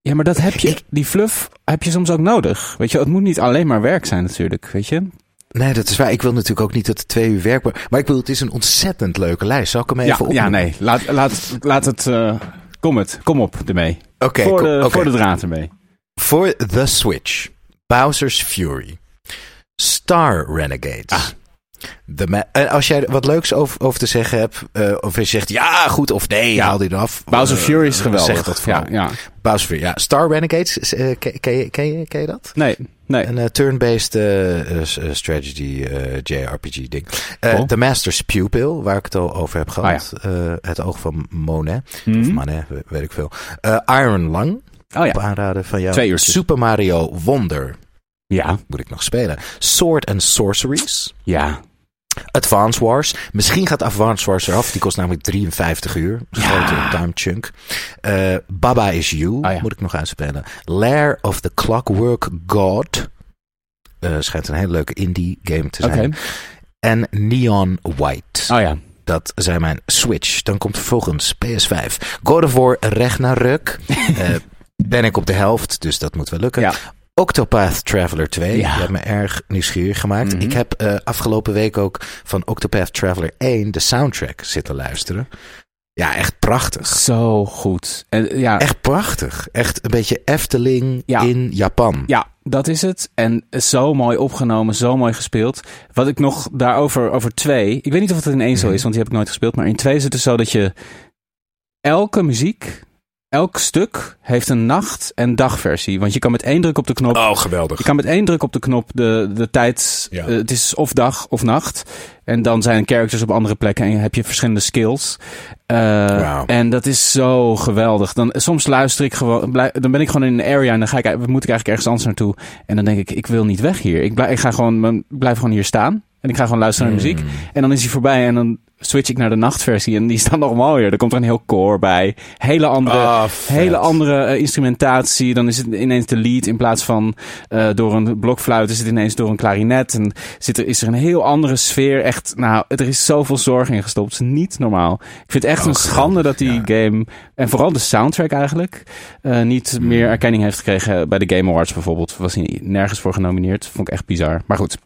Ja, maar dat heb je... Ik- Die fluff heb je soms ook nodig. Weet je, het moet niet alleen maar werk zijn natuurlijk, weet je. Nee, dat is waar. Ik wil natuurlijk ook niet dat het twee uur werk. Maar ik bedoel, het is een ontzettend leuke lijst. Zal ik hem even Ja, op? ja, nee. Laat, laat, laat het... eh, kom het. Kom op ermee. Oké, voor, kom- de, oké. voor de draad ermee. Voor The Switch. Bowser's Fury. Star Renegades. Ah. Ma- en als jij er wat leuks over, over te zeggen hebt, eh, of je zegt ja, goed of nee, Ja. haal die eraf. Bowser Eh, Fury is geweldig. Zeg dat vooral. ja, ja. Bowser Fury, ja. Star Renegades, eh, ken, ken, je, ken, je, ken je dat? Nee, nee. Een eh, turn-based eh, eh, eh, strategy eh, JRPG ding. Eh Cool. The Master's Pupil, waar ik het al over heb gehad. Ah, Eh, het oog van Monet. Mhm. Of Manet, we- weet ik veel. Eh, Iron Lung, Oh ja. op aanraden van jou. Twee uurtjes. Super Mario Wonder, Ja, moet ik nog spelen. Sword and Sorceries. ja. Advance Wars. Misschien gaat Advance Wars eraf. Die kost namelijk 53 uur. Ja. Grote time chunk. Eh, Baba is You. Ah, ja. Moet ik nog uitspelen. Lair of the Clockwork God. Eh, schijnt een hele leuke indie game te zijn. En Neon White. Oh ja. Dat zijn mijn Switch. Dan komt vervolgens PS5. God of War Ragnarök. Eh ben ik op de helft, dus dat moet wel lukken. Ja. Octopath Traveler 2. Ja. Die heeft me erg nieuwsgierig gemaakt. Mhm. Ik heb eh, afgelopen week ook van Octopath Traveler 1 de soundtrack zitten luisteren. Ja, echt prachtig. Zo goed. En, ja, Echt prachtig. Echt een beetje Efteling Ja. in Japan. Ja, dat is het. En zo mooi opgenomen, zo mooi gespeeld. Wat ik nog daarover, over twee. Ik weet niet of het in één zo is, want die heb ik nooit gespeeld. Maar in twee is het dus zo dat je elke muziek, elk stuk heeft een nacht- en dagversie. Want je kan met één druk op de knop. Oh, geweldig. Je kan met één druk op de knop de, de tijd. Ja. eh, het is of dag of nacht. En dan zijn characters op andere plekken en heb je verschillende skills. Eh, Wauw. En dat is zo geweldig. Dan, soms luister ik gewoon, blij- dan ben ik gewoon in een area en dan ga ik, moet ik eigenlijk ergens anders naartoe. En dan denk ik, ik wil niet weg hier. Ik, blijf, ik ga gewoon, blijf gewoon hier staan. En ik ga gewoon luisteren naar muziek. En dan is hij voorbij en dan switch ik naar de nachtversie. En die is dan nog mooier. Er komt er een heel koor bij. Hele andere, Ah, hele andere eh, instrumentatie. Dan is het ineens de lead in plaats van eh, door een blokfluit. Is het ineens door een klarinet. En zit er, is er een heel andere sfeer. Echt, nou, er is zoveel zorg in gestopt. Het is niet normaal. Ik vind het echt Oh, een schande dat die game, en vooral de soundtrack eigenlijk, eh, niet Hmm. meer erkenning heeft gekregen bij de Game Awards bijvoorbeeld. Was hij nergens voor genomineerd. Vond ik echt bizar. Maar goed.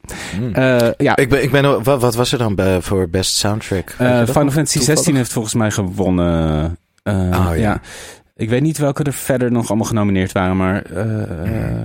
Eh, ja, Ik ben, ik ben, wat, wat was er dan bij, voor best soundtrack? Eh, Final? Fantasy Toevallig? 16 heeft volgens mij gewonnen. Oh, ja. ja. Ik weet niet welke er verder nog allemaal genomineerd waren, maar eh,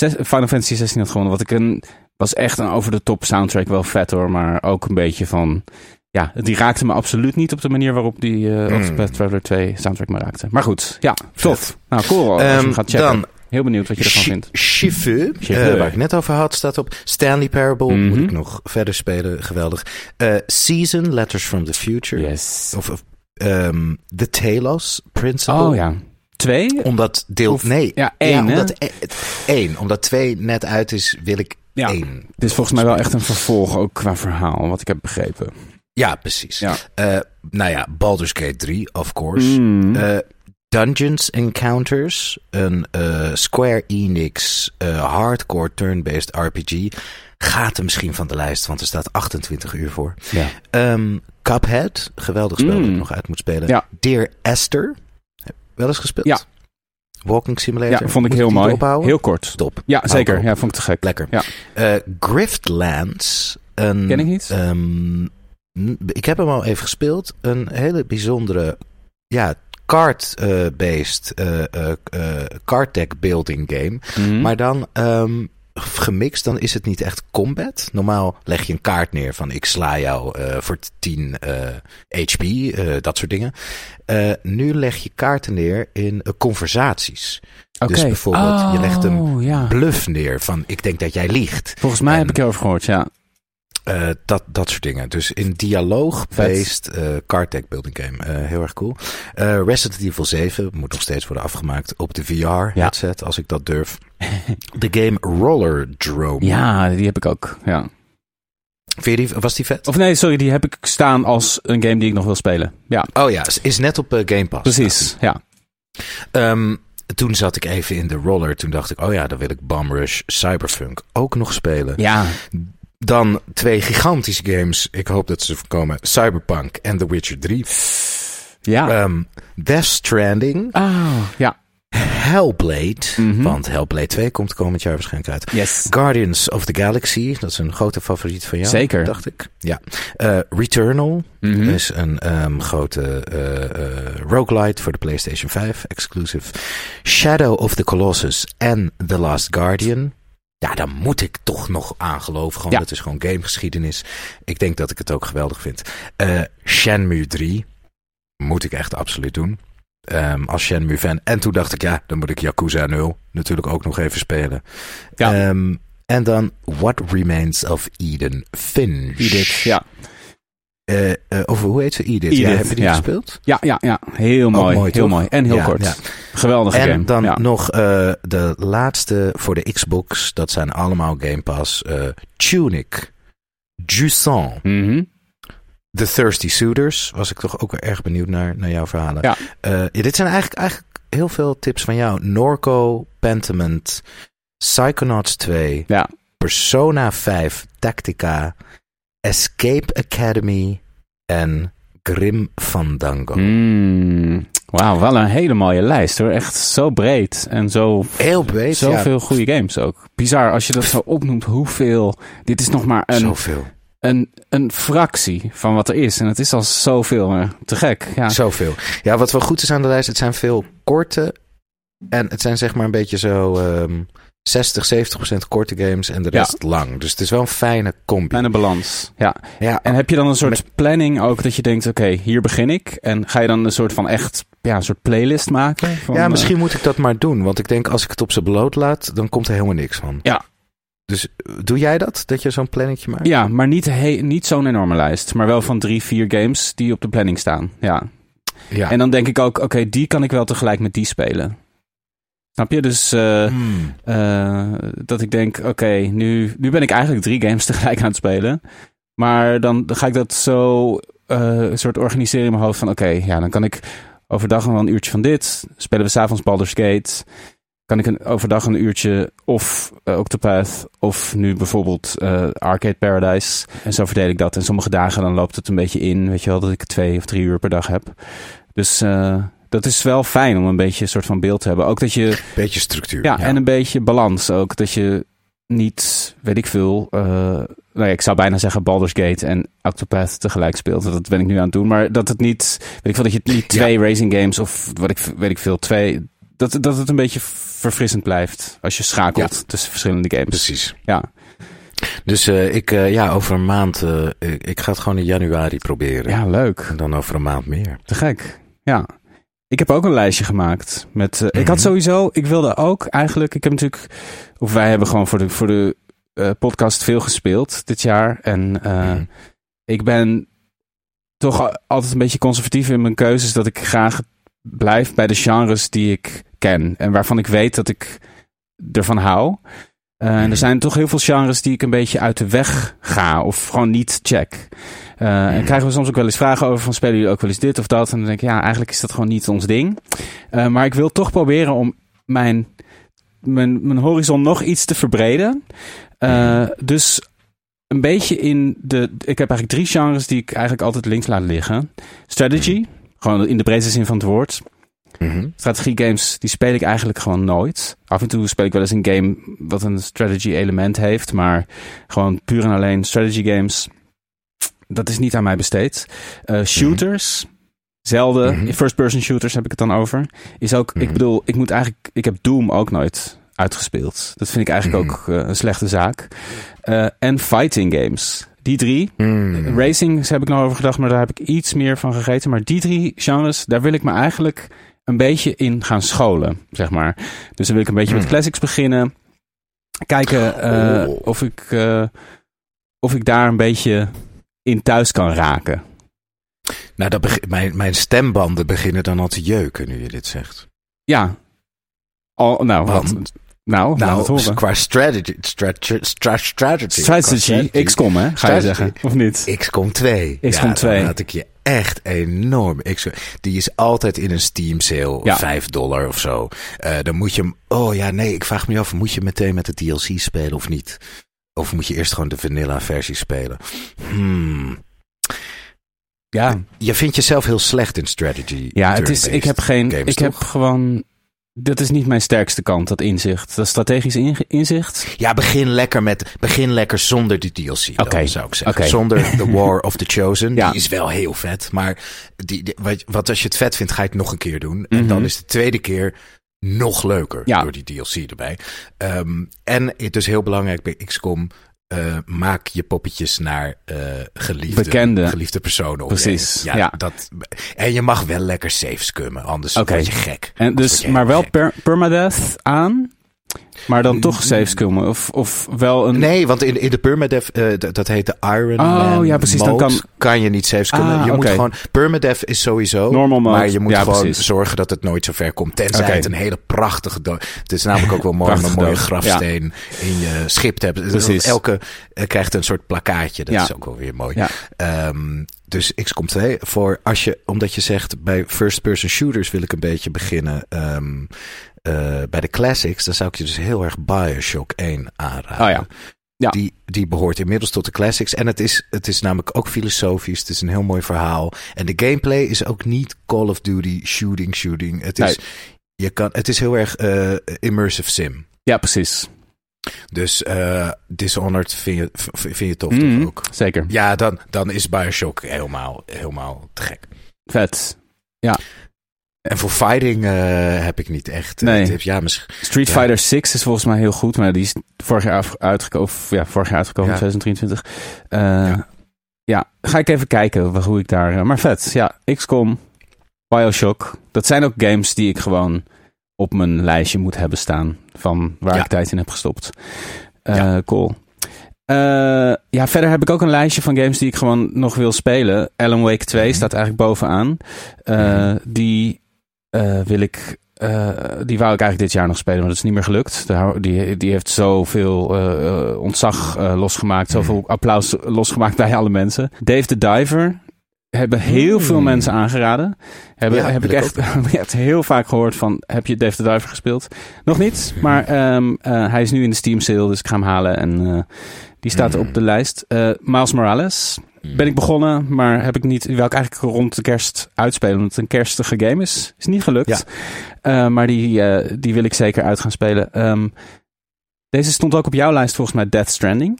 Final Fantasy 16 had gewonnen. Wat ik een was echt een over de top soundtrack wel vet hoor, maar ook een beetje van ja, die raakte me absoluut niet op de manier waarop die eh Hmm. Octopath Traveler 2 soundtrack me raakte. Maar goed, ja, tof. Nou, cool als je hem gaat checken. dan Heel benieuwd wat je ervan vindt. Chifeu. eh, waar ik net over had, staat op. Stanley Parable, Mhm. moet ik nog verder spelen, geweldig. Eh, Season, Letters from the Future. Yes. Of of, ehm, The Talos Principle. Oh ja. Twee? Omdat deel... Of- nee. ja, één, omdat, e- één. Omdat twee net uit is, wil ik Ja. één. Dit is volgens mij wel echt een vervolg ook qua verhaal, wat ik heb begrepen. Ja, precies. Ja. Eh, nou ja, Baldur's Gate 3, of course. Mm. Dungeons Encounters, een eh, Square Enix eh, hardcore turn-based RPG. Gaat er misschien van de lijst, want er staat 28 uur voor. ja. Ehm, Cuphead, geweldig spel dat Mm. ik nog uit moet spelen. Ja. Dear Esther, wel eens gespeeld? Ja. Walking Simulator. ja, vond ik Moet heel mooi. ophouden? Heel kort. Stop. Ja, zeker. op. Ja, vond ik te gek. Lekker. Ja. Eh, Griftlands. Een, Ken ik niet. ehm, ik heb hem al even gespeeld. Een hele bijzondere, ja, card-based eh eh, eh, card deck building game. Mhm. Maar dan ehm, gemixt, dan is het niet echt combat. Normaal leg je een kaart neer van ik sla jou voor 10 eh, HP, dat soort dingen. Nu leg je kaarten neer in conversaties. Dus bijvoorbeeld, je legt een Oh, ja. bluff neer van ik denk dat jij liegt. Volgens mij En- heb ik erover gehoord, ja. Eh, dat, dat soort dingen. Dus in dialoog-based uh, card deck building game. Uh, heel erg cool. Resident Evil 7 moet nog steeds worden afgemaakt op de VR-headset, als ik dat durf. de game Roller Drome. Ja, die heb ik ook. Ja. Vind je die, was die vet? Of nee, sorry, die heb ik staan als een game die ik nog wil spelen. Ja. Oh ja, is net op Game Pass. Precies, ja. Um, toen zat ik even in de roller. Toen dacht ik, oh ja, dan wil ik Bomb Rush Cyberpunk ook nog spelen. Ja. Dan twee gigantische games. Ik hoop dat ze voorkomen. Cyberpunk en The Witcher 3. Ja. Um, Death Stranding. Oh, ja. Hellblade. Want Hellblade 2 komt komend jaar waarschijnlijk uit. Yes. Guardians of the Galaxy. Dat is een grote favoriet van jou. Zeker. Dacht ik. Ja. Uh, Returnal. Is een um, grote uh, uh, roguelite voor de PlayStation 5. Exclusive. Shadow of the Colossus en The Last Guardian. Ja, daar moet ik toch nog aan geloven. Gewoon, Ja. Dat is gewoon gamegeschiedenis. Ik denk dat ik het ook geweldig vind. Uh, Shenmue 3. Moet ik echt absoluut doen. Um, als Shenmue fan. En toen dacht ik, ja, dan moet ik Yakuza 0 natuurlijk ook nog even spelen. Ja. Um, en dan What Remains of Eden Finch. Edith, ja. Uh, uh, of hoe heet ze? Edith. Edith, ja, heb je die ja. gespeeld? Ja, ja, ja. Heel mooi. mooi, heel mooi. En heel Ja, kort. ja. Geweldige En game. dan ja. nog uh, de laatste voor de Xbox. Dat zijn allemaal Game Pass. Tunic. Jusant. Mhm. The Thirsty Suitors. Was ik toch ook wel erg benieuwd naar, naar jouw verhalen. Ja. Dit zijn eigenlijk, eigenlijk heel veel tips van jou. Norco, Pentiment, Psychonauts 2, Ja. Persona 5, Tactica, Escape Academy en Grim Fandango. Mm. Wauw, wel een hele mooie lijst hoor. Echt zo breed en zo, Heel breed. ja. zoveel goede games ook. Bizar als je dat zo opnoemt, hoeveel. Dit is nog maar een, Zoveel. een, een fractie van wat er is. En het is al zoveel. hè. Te gek. Ja. Zoveel. Ja, wat wel goed is aan de lijst, het zijn veel korte. En het zijn zeg maar een beetje zo ehm 60, 70 procent korte games en de Ja. rest lang. Dus het is wel een fijne combi. Een balans. Ja. Ja, En heb je dan een soort planning ook dat je denkt, oké, hier begin ik. En ga je dan een soort van echt, ja, een soort playlist maken? Van, ja, eh, misschien moet ik dat maar doen. Want ik denk als ik het op zijn beloot laat, dan komt er helemaal niks van. Ja. Dus eh, doe jij dat? Dat je zo'n plannetje maakt? Ja, maar niet, he- niet zo'n enorme lijst. Maar wel van drie, vier games die op de planning staan. Ja. Ja. En dan denk ik ook, oké, die kan ik wel tegelijk met die spelen. Snap je? Dus eh, Hmm. eh, dat ik denk, oké, nu, nu ben ik eigenlijk drie games tegelijk aan het spelen. Maar dan, ga ik dat zo eh, een soort organiseren in mijn hoofd van, oké, ja, dan kan ik overdag wel een uurtje van dit. Spelen we s'avonds Baldur's Gate. Kan ik een, overdag een uurtje of Octopath of nu bijvoorbeeld Arcade Paradise. En zo verdeel ik dat. En sommige dagen dan loopt het een beetje in, weet je wel, dat ik twee of drie uur per dag heb. Dus dat is wel fijn om een beetje een soort van beeld te hebben. Ook dat je Beetje structuur. ja, en een beetje balans ook. Dat je niet, weet ik veel. eh, nou ja, ik zou bijna zeggen Baldur's Gate en Octopath tegelijk speelt. Dat ben ik nu aan het doen. Maar dat het niet, weet ik veel, dat je niet twee racing games of wat ik, weet ik veel, twee. Dat, dat het een beetje verfrissend blijft als je schakelt tussen verschillende games. Precies. Ja, Dus eh, ik, eh, ja, over een maand, ik, ik ga het gewoon in januari proberen. ja, leuk. En dan over een maand meer. Te gek. Ja. Ik heb ook een lijstje gemaakt. Met, eh, Ik Mhm. had sowieso, ik wilde ook eigenlijk, ik heb natuurlijk, of wij hebben gewoon voor de, voor de eh, podcast veel gespeeld dit jaar. En eh, Mhm. ik ben toch al- altijd een beetje conservatief in mijn keuzes. Dat ik graag blijf bij de genres die ik ken. En waarvan ik weet dat ik ervan hou. En Mhm. er zijn toch heel veel genres die ik een beetje uit de weg ga. Of gewoon niet check. Eh, En Mhm. krijgen we soms ook wel eens vragen over van spelen jullie ook wel eens dit of dat? En dan denk ik, ja, eigenlijk is dat gewoon niet ons ding. Eh, maar ik wil toch proberen om mijn, mijn, mijn horizon nog iets te verbreden. Eh, dus een beetje in de... Ik heb eigenlijk drie genres die ik eigenlijk altijd links laat liggen. Strategy, gewoon in de breedste zin van het woord. Mhm. Strategie games, die speel ik eigenlijk gewoon nooit. Af en toe speel ik wel eens een game wat een strategy element heeft. Maar gewoon puur en alleen strategy games. Dat is niet aan mij besteed. Uh, shooters. Zelden. Mhm. First person shooters heb ik het dan over. Is ook, ik Mhm. bedoel, ik moet eigenlijk, ik heb Doom ook nooit uitgespeeld. Dat vind ik eigenlijk Mhm. ook eh, een slechte zaak. Eh, en fighting games. Die drie. Racing heb ik nog over gedacht, maar daar heb ik iets meer van gegeten. Maar die drie genres, daar wil ik me eigenlijk een beetje in gaan scholen, zeg maar. Dus dan wil ik een beetje met classics beginnen. Kijken Oh. of ik... of ik daar een beetje in thuis kan raken. Nou, dat beg- mijn, mijn stembanden beginnen dan al te jeuken nu je dit zegt. Ja. Al, nou, wat, nou, Nou, qua strategy, strategy, stra- strategy, Strategy, XCOM hè, ga je zeggen, of niet? XCOM 2. XCOM ja, 2. Dan had ik je echt enorm. XCOM, die is altijd in een Steam sale, Ja. 5 dollar of zo. Eh, dan moet je hem. Oh ja, nee, ik vraag me af, moet je meteen met de DLC spelen of niet? Of moet je eerst gewoon de vanilla versie spelen? Hmm. Ja, Je vindt jezelf heel slecht in strategy. ja het is, ik heb geen, games, ik heb gewoon, dat is niet mijn sterkste kant, dat inzicht. Dat strategisch inzicht. Ja, begin lekker met. Begin lekker zonder die DLC. Oké, zou ik zeggen. Zonder The War of the Chosen. Ja. Die is wel heel vet. Maar die, die- wat, wat als je het vet vindt, ga je het nog een keer doen. En Mhm. dan is de tweede keer nog leuker. Ja. Door die DLC erbij. Ehm, en het is heel belangrijk bij XCOM. eh, maak je poppetjes naar eh, geliefde, Bekende. geliefde personen. Precies, ja. Dat, en je mag wel lekker safe scummen. Anders Oké. word je gek. En dus, je maar wel per, permadeath aan, maar dan toch safe scummen. Of, of wel een... Nee, want in, in de permadeath, eh, dat heet de Iron Oh, Man ja, precies, dan kan- je niet safe scummen. Ah, je moet gewoon, permadeath is sowieso, Normal mode. maar je moet Ja, gewoon precies. zorgen dat het nooit zo ver komt. Tenzij Oké. het een hele prachtige. Het is namelijk ook wel mooi om een mooie grafsteen in je schip te hebben. Precies. Elke eh, krijgt een soort plakkaatje. Dat Ja. is ook wel weer mooi. Ehm, dus XCOM 2, voor als je, omdat je zegt bij first-person shooters wil ik een beetje beginnen. ehm, eh, bij de classics, dan zou ik je dus heel erg Bioshock 1 aanraden. Oh ja. Ja. Die, die behoort inmiddels tot de classics. En het is, het is namelijk ook filosofisch. Het is een heel mooi verhaal. En de gameplay is ook niet Call of Duty shooting, shooting. Het is, Nee. je kan, het is heel erg eh, immersive sim. Ja, precies. Dus eh, Dishonored vind je, vind je tof Mhm, toch ook? Zeker. Ja, dan, dan is Bioshock helemaal, helemaal te gek. Vet. En voor fighting eh, heb ik niet echt eh, Nee. tips. Ja, misschien. Street Ja. Fighter 6 is volgens mij heel goed, maar die is vorig jaar uitgekomen. Ja, vorig jaar uitgekomen, Ja. 2023. Eh, Ja. ja. ga ik even kijken hoe ik daar. maar vet, ja. XCOM, Bioshock. Dat zijn ook games die ik gewoon op mijn lijstje moet hebben staan. Van waar ik tijd in heb gestopt. Cool. Ja, verder heb ik ook een lijstje van games die ik gewoon nog wil spelen. Alan Wake 2 Mhm. staat eigenlijk bovenaan. Mhm. Die eh, wil ik. eh, die wou ik eigenlijk dit jaar nog spelen, maar dat is niet meer gelukt. Die, die heeft zoveel eh, ontzag losgemaakt, zoveel Mhm. applaus losgemaakt bij alle mensen. Dave the Diver hebben heel Mm. veel mensen aangeraden. Hebben, Ja, heb ik echt, echt heel vaak gehoord van, heb je Dave the Diver gespeeld? Nog niet, maar ehm, eh, hij is nu in de Steam sale, dus ik ga hem halen en die staat Mm. op de lijst. Eh, Miles Morales ben ik begonnen, maar heb ik niet, wil ik eigenlijk rond de kerst uitspelen, omdat het een kerstige game is. Is niet gelukt. Ja. Eh, maar die, eh, die wil ik zeker uit gaan spelen. Ehm, deze stond ook op jouw lijst volgens mij, Death Stranding.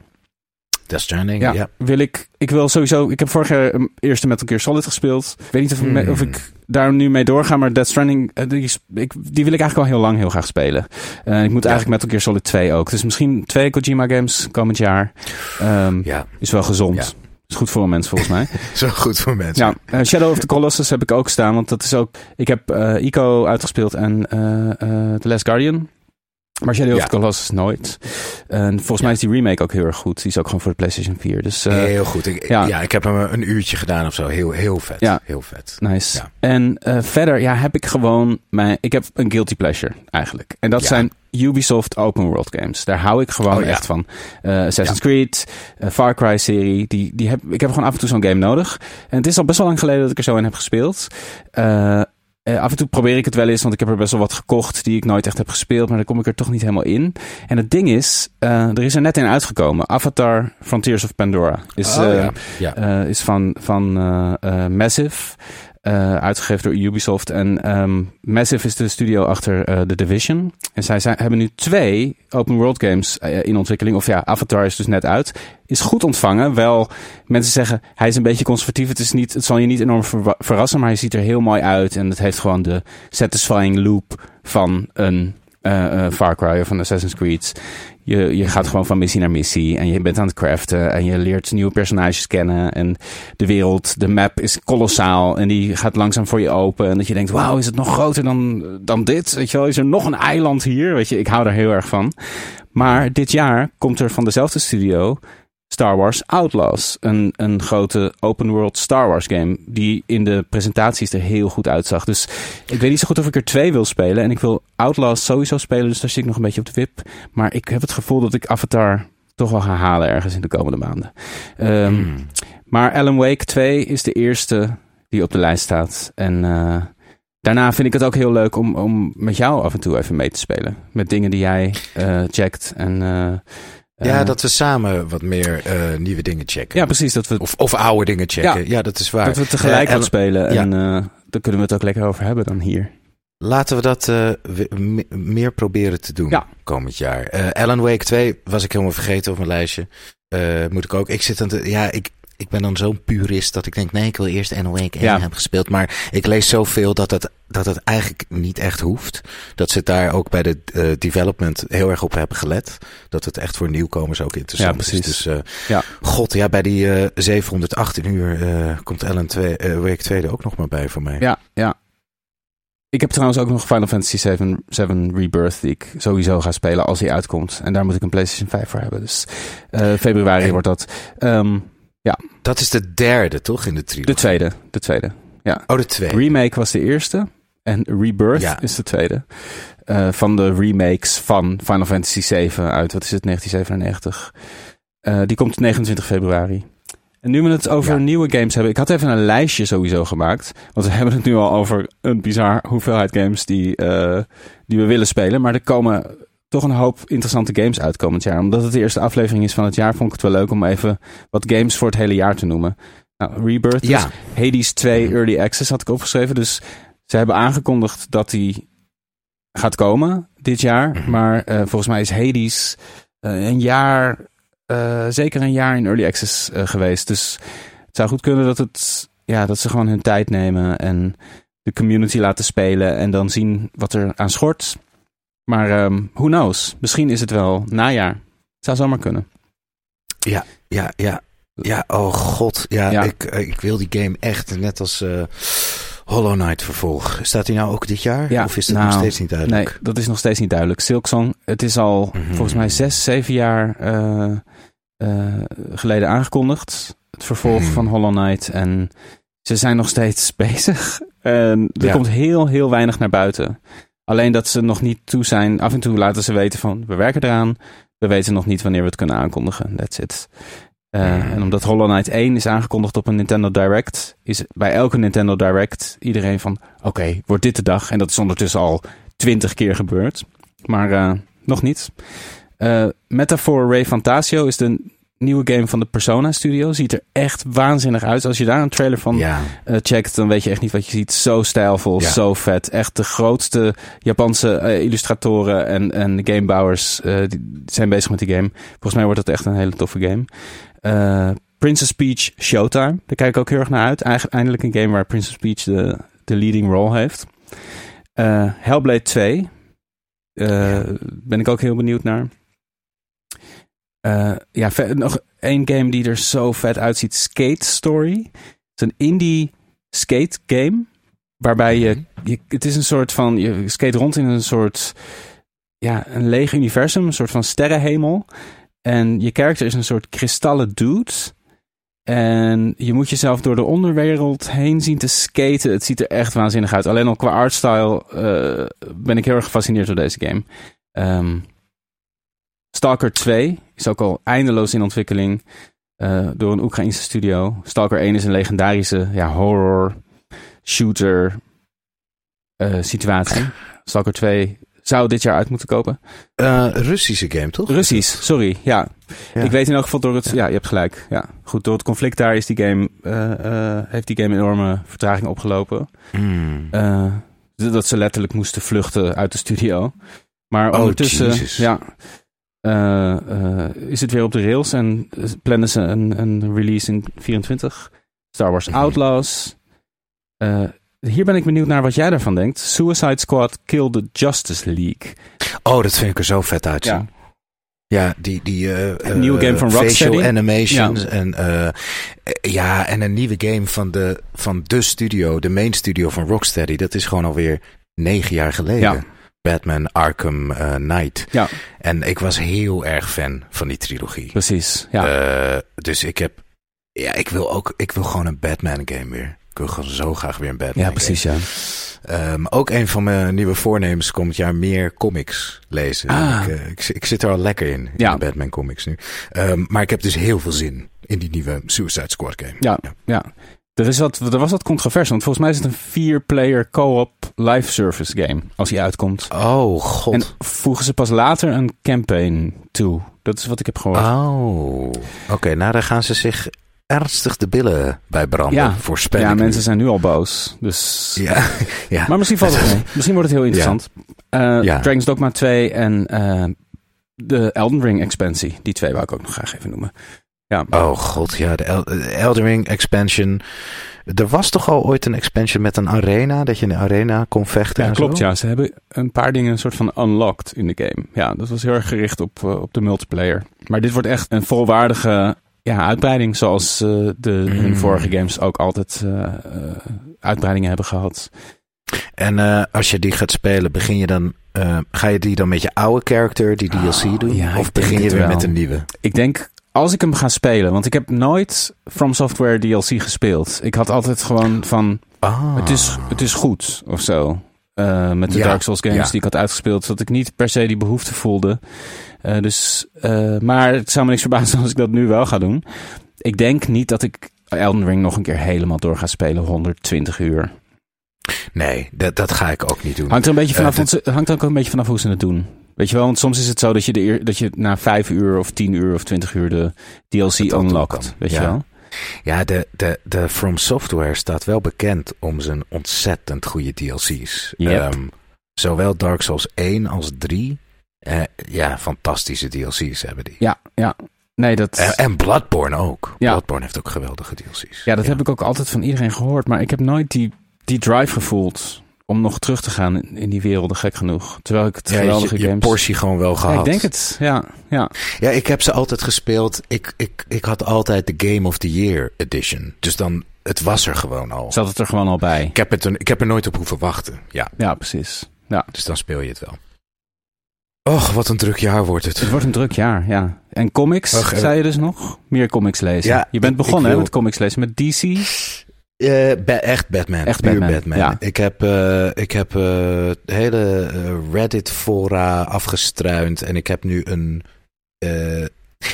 Death Stranding, Ja, ja. wil ik. Ik wil sowieso. Ik heb vorig jaar een eerste Metal Gear Solid gespeeld. Ik weet niet of, me- Hmm. of ik daar nu mee doorga, maar Death Stranding, eh, die, ik, die wil ik eigenlijk al heel lang heel graag spelen. Ik moet Ja. eigenlijk Metal Gear Solid 2 ook. Dus misschien twee Kojima games komend jaar. Ehm, Ja, Is wel gezond. Is goed voor een mens volgens mij. zo goed voor mensen. ja, eh, Shadow of the Colossus heb ik ook staan, want dat is ook. Ik heb eh Ico uitgespeeld en eh, The Last Guardian. Maar Shadow Ja. of the Colossus nooit. En volgens mij is die remake ook heel erg goed. Die is ook gewoon voor de PlayStation 4. Dus heel goed. Ik, ja. ja. ik heb hem een uurtje gedaan of zo. Heel, heel vet. Ja. Heel vet. Nice. En verder ja, heb ik gewoon mijn. Ik heb een guilty pleasure eigenlijk. En dat zijn Ubisoft Open World games. Daar hou ik gewoon Oh, ja. echt van. Eh, Assassin's Creed, eh, Far Cry serie. Die, die heb, ik heb gewoon af en toe zo'n game nodig. En het is al best wel lang geleden dat ik er zo in heb gespeeld. Eh, af en toe probeer ik het wel eens, want ik heb er best wel wat gekocht die ik nooit echt heb gespeeld, maar dan kom ik er toch niet helemaal in. En het ding is, er is er net in uitgekomen. Avatar Frontiers of Pandora is, Oh, ja. Is van, van Massive. Eh, uitgegeven door Ubisoft. En ehm, Massive is de studio achter eh, The Division. En zij zijn, hebben nu twee open world games eh, in ontwikkeling. Of ja, Avatar is dus net uit. Is goed ontvangen. Wel, mensen zeggen hij is een beetje conservatief. Het, is niet, het zal je niet enorm verrassen, maar hij ziet er heel mooi uit. En het heeft gewoon de satisfying loop van een eh, eh, Far Cry of een Assassin's Creed. Je, je gaat gewoon van missie naar missie en je bent aan het craften en je leert nieuwe personages kennen. En de wereld, de map is kolossaal en die gaat langzaam voor je open. En dat je denkt, wauw, is het nog groter dan, dan dit? Weet je wel, is er nog een eiland hier? Weet je, ik hou daar heel erg van. Maar dit jaar komt er van dezelfde studio Star Wars Outlaws. Een, een grote open world Star Wars game. Die in de presentaties er heel goed uitzag. Dus ik weet niet zo goed of ik er twee wil spelen. En ik wil Outlaws sowieso spelen. Dus daar zit ik nog een beetje op de wip. Maar ik heb het gevoel dat ik Avatar toch wel ga halen ergens in de komende maanden. Ehm, Hmm. Maar Alan Wake 2 is de eerste die op de lijst staat. En eh, daarna vind ik het ook heel leuk om, om met jou af en toe even mee te spelen. Met dingen die jij eh, checkt. En, eh, Ja, eh, dat we samen wat meer eh, nieuwe dingen checken. ja, precies. Dat we, Of, of oude dingen checken. Ja, Ja. dat is waar. dat we tegelijk Eh, wat spelen. ja. En eh, daar kunnen we het ook lekker over hebben dan hier. Laten we dat eh, we- meer proberen te doen Ja. komend jaar. Eh, Alan Wake 2 was ik helemaal vergeten op mijn lijstje. Eh, moet ik ook. Ik zit aan de. Ja, ik, ik ben dan zo'n purist dat ik denk: nee, ik wil eerst Alan Wake 1 Ja. hebben gespeeld. Maar ik lees zoveel dat het, dat het eigenlijk niet echt hoeft. Dat ze daar ook bij de eh, development heel erg op hebben gelet. Dat het echt voor nieuwkomers ook interessant Ja, precies. is. Dus eh, Ja. god, ja, bij die eh 718 uur komt Alan 2, eh, Wake 2 er ook nog maar bij voor mij. Ja, ja. Ik heb trouwens ook nog Final Fantasy 7, 7 Rebirth die ik sowieso ga spelen als hij uitkomt. En daar moet ik een PlayStation 5 voor hebben. Dus februari En- wordt dat. Ehm, Dat is de derde, toch? In de trilogie. de tweede. De tweede. Oh, de tweede. Remake was de eerste. En Rebirth Ja. is de tweede. Eh, van de remakes van Final Fantasy 7 uit, wat is het, 1997. Eh, die komt 29 februari. En nu we het over Ja. nieuwe games hebben. Ik had even een lijstje sowieso gemaakt. Want we hebben het nu al over een bizar hoeveelheid games die, eh, die we willen spelen. Maar er komen toch een hoop interessante games uit komend jaar. Omdat het de eerste aflevering is van het jaar, vond ik het wel leuk om even wat games voor het hele jaar te noemen. Nou, Rebirth, dus Ja. Hades 2 Mhm. Early Access had ik opgeschreven. Dus ze hebben aangekondigd dat die gaat komen dit jaar. Mhm. Maar eh, volgens mij is Hades eh, een jaar, eh, zeker een jaar in Early Access geweest. Dus het zou goed kunnen dat, het, ja, dat ze gewoon hun tijd nemen en de community laten spelen. En dan zien wat er aan schort. Maar ehm who knows? Misschien is het wel najaar. Het zou zomaar kunnen. Ja, ja, ja. Ja, oh god. Ja, Ja. Ik, eh, ik wil die game echt net als eh, Hollow Knight vervolg. Staat die nou ook dit jaar? Ja, of is dat nou, nog steeds niet Nee, duidelijk? dat is nog steeds niet duidelijk. Silksong, het is al Mhm. volgens mij zes, zeven jaar eh, geleden aangekondigd. Het vervolg Mhm. van Hollow Knight. En ze zijn nog steeds bezig. En er Ja. komt heel, heel weinig naar buiten. Alleen dat ze nog niet toe zijn. Af en toe laten ze weten van, we werken eraan. We weten nog niet wanneer we het kunnen aankondigen. That's it. Eh, Mhm. En omdat Hollow Knight 1 is aangekondigd op een Nintendo Direct, is bij elke Nintendo Direct iedereen van: oké, wordt dit de dag? En dat is ondertussen al twintig keer gebeurd. Maar eh, nog niet. Eh Metaphor Ray Fantasio is de nieuwe game van de Persona Studio. Ziet er echt waanzinnig uit. Als je daar een trailer van Ja, eh, checkt, dan weet je echt niet wat je ziet. Zo stijlvol, Ja. zo vet. Echt de grootste Japanse eh, illustratoren en, en gamebouwers eh, die zijn bezig met die game. Volgens mij wordt het echt een hele toffe game. Princess Peach Showtime. Daar kijk ik ook heel erg naar uit. Eigen- Eindelijk een game waar Princess Peach de, de leading role heeft. Hellblade 2. Eh, Ja. Ben ik ook heel benieuwd naar. Eh, ja, nog één game die er zo vet uitziet. Skate Story. Het is een indie skate game. Waarbij je, Mhm. je... Het is een soort van... Je skate rond in een soort... Ja, een leeg universum. Een soort van sterrenhemel. En je karakter is een soort kristallen dude. En je moet jezelf door de onderwereld heen zien te skaten. Het ziet er echt waanzinnig uit. Alleen al qua artstyle eh, ben ik heel erg gefascineerd door deze game. Ehm, Stalker 2 is ook al eindeloos in ontwikkeling eh, door een Oekraïnse studio. Stalker 1 is een legendarische ja, horror shooter eh, situatie. Stalker 2 zou dit jaar uit moeten kopen. Eh, Russische game, toch? Russisch, sorry. Ja. Ja. ik weet in elk geval door het. Ja. je hebt gelijk. Ja, goed. Door het conflict daar is die game, heeft die game enorme vertraging opgelopen. Eh, dat ze letterlijk moesten vluchten uit de studio. Maar Oh, ondertussen ja, eh, eh, is het weer op de rails en plannen ze een, een release in 24. Star Wars Mhm. Outlaws. Eh, hier ben ik benieuwd naar wat jij daarvan denkt. Suicide Squad Kill the Justice League. Oh, dat vind ik er zo vet uitzien. Ja. Ja, die, die Een nieuwe game van facial Rocksteady. animations Ja. en ja, en een nieuwe game van de, van de studio, de main studio van Rocksteady. Dat is gewoon alweer negen jaar geleden. Ja. Batman Arkham eh, Knight. Ja, En ik was heel erg fan van die trilogie. precies. Ja. Eh, dus ik heb... Ja, ik wil ook... Ik wil gewoon een Batman game weer. Ik wil gewoon zo graag weer een Batman ja, precies, ja. Ehm, ook een van mijn nieuwe voornemens komend jaar meer comics lezen. Ah. Ik, eh, ik, ik zit er al lekker in, in Ja. de Batman comics nu. Ehm, maar ik heb dus heel veel zin in die nieuwe Suicide Squad game. Ja, ja. Er, is wat, er was wat controverse, want volgens mij is het een vier-player co-op live service game als die uitkomt. Oh, god. En voegen ze pas later een campaign toe. Dat is wat ik heb gehoord. Oh, oké. nou, daar gaan ze zich ernstig de billen bij branden. Ja. Voorspel ja, mensen zijn nu al boos. Dus... Ja, ja. Maar misschien valt het mee. Misschien wordt het heel interessant. Eh Ja. Dragon's Dogma 2 en eh, de Elden Ring expansie. Die twee wou ik ook nog graag even noemen. Ja, Oh god, ja, de, El de Elden Ring expansion. Er was toch al ooit een expansion met een arena, dat je in de arena kon vechten ja en klopt. zo? Ja, ze hebben een paar dingen een soort van unlocked in de game. Ja, dat was heel erg gericht op, eh, op de multiplayer. Maar dit wordt echt een volwaardige ja, uitbreiding. Zoals eh, de hun Mm. vorige games ook altijd eh, uitbreidingen hebben gehad. En als je die gaat spelen, begin je dan, ga je die dan met je oude character, die DLC Oh, doen? ja, of begin je weer wel. met een nieuwe? Ik denk, als ik hem ga spelen, want ik heb nooit From Software DLC gespeeld. Ik had altijd gewoon van, Ah. het, is, het is goed of zo. Eh, met de Ja, Dark Souls games ja. die ik had uitgespeeld, dat ik niet per se die behoefte voelde. Eh, dus, eh, maar het zou me niks verbazen als ik dat nu wel ga doen. Ik denk niet dat ik Elden Ring nog een keer helemaal door ga spelen, 120 uur. Nee, dat, dat ga ik ook niet doen. Hangt er een beetje vanaf, hangt er ook een beetje vanaf hoe ze het doen. Weet je wel, want soms is het zo dat je, de, dat je na 5 uur of 10 uur of 20 uur de DLC unlockt. Weet je Ja. wel? Ja, de, de, de From Software staat wel bekend om zijn ontzettend goede DLC's. Yep. Ehm, zowel Dark Souls 1 als 3. eh, ja, fantastische DLC's hebben die. Ja, ja. Nee, dat, En, en Bloodborne ook. Ja. Bloodborne heeft ook geweldige DLC's. ja, dat heb ik ook altijd van iedereen gehoord. Maar ik heb nooit die, die drive gevoeld om nog terug te gaan in, in die werelden, gek genoeg. Terwijl ik het Ja, geweldige je, je games... portie gewoon wel Ja, gehad. ik denk het. Ja, ja. Ja, ik heb ze altijd gespeeld. Ik, ik, ik had altijd de Game of the Year edition. Dus dan, het was er gewoon al. Zat het er gewoon al bij. Ik heb, het er, ik heb er nooit op hoeven wachten. Ja, Ja, precies. Ja. dus dan speel je het wel. Och, wat een druk jaar wordt het. Het wordt een druk jaar, ja. En comics, zei je dus nog? Meer comics lezen. Ja, je bent begonnen hè, met comics lezen. Met DC? Eh, echt Batman. Echt Puur Batman, ja. Ik heb, eh, ik heb eh, hele Reddit-fora afgestruind. En ik heb nu een...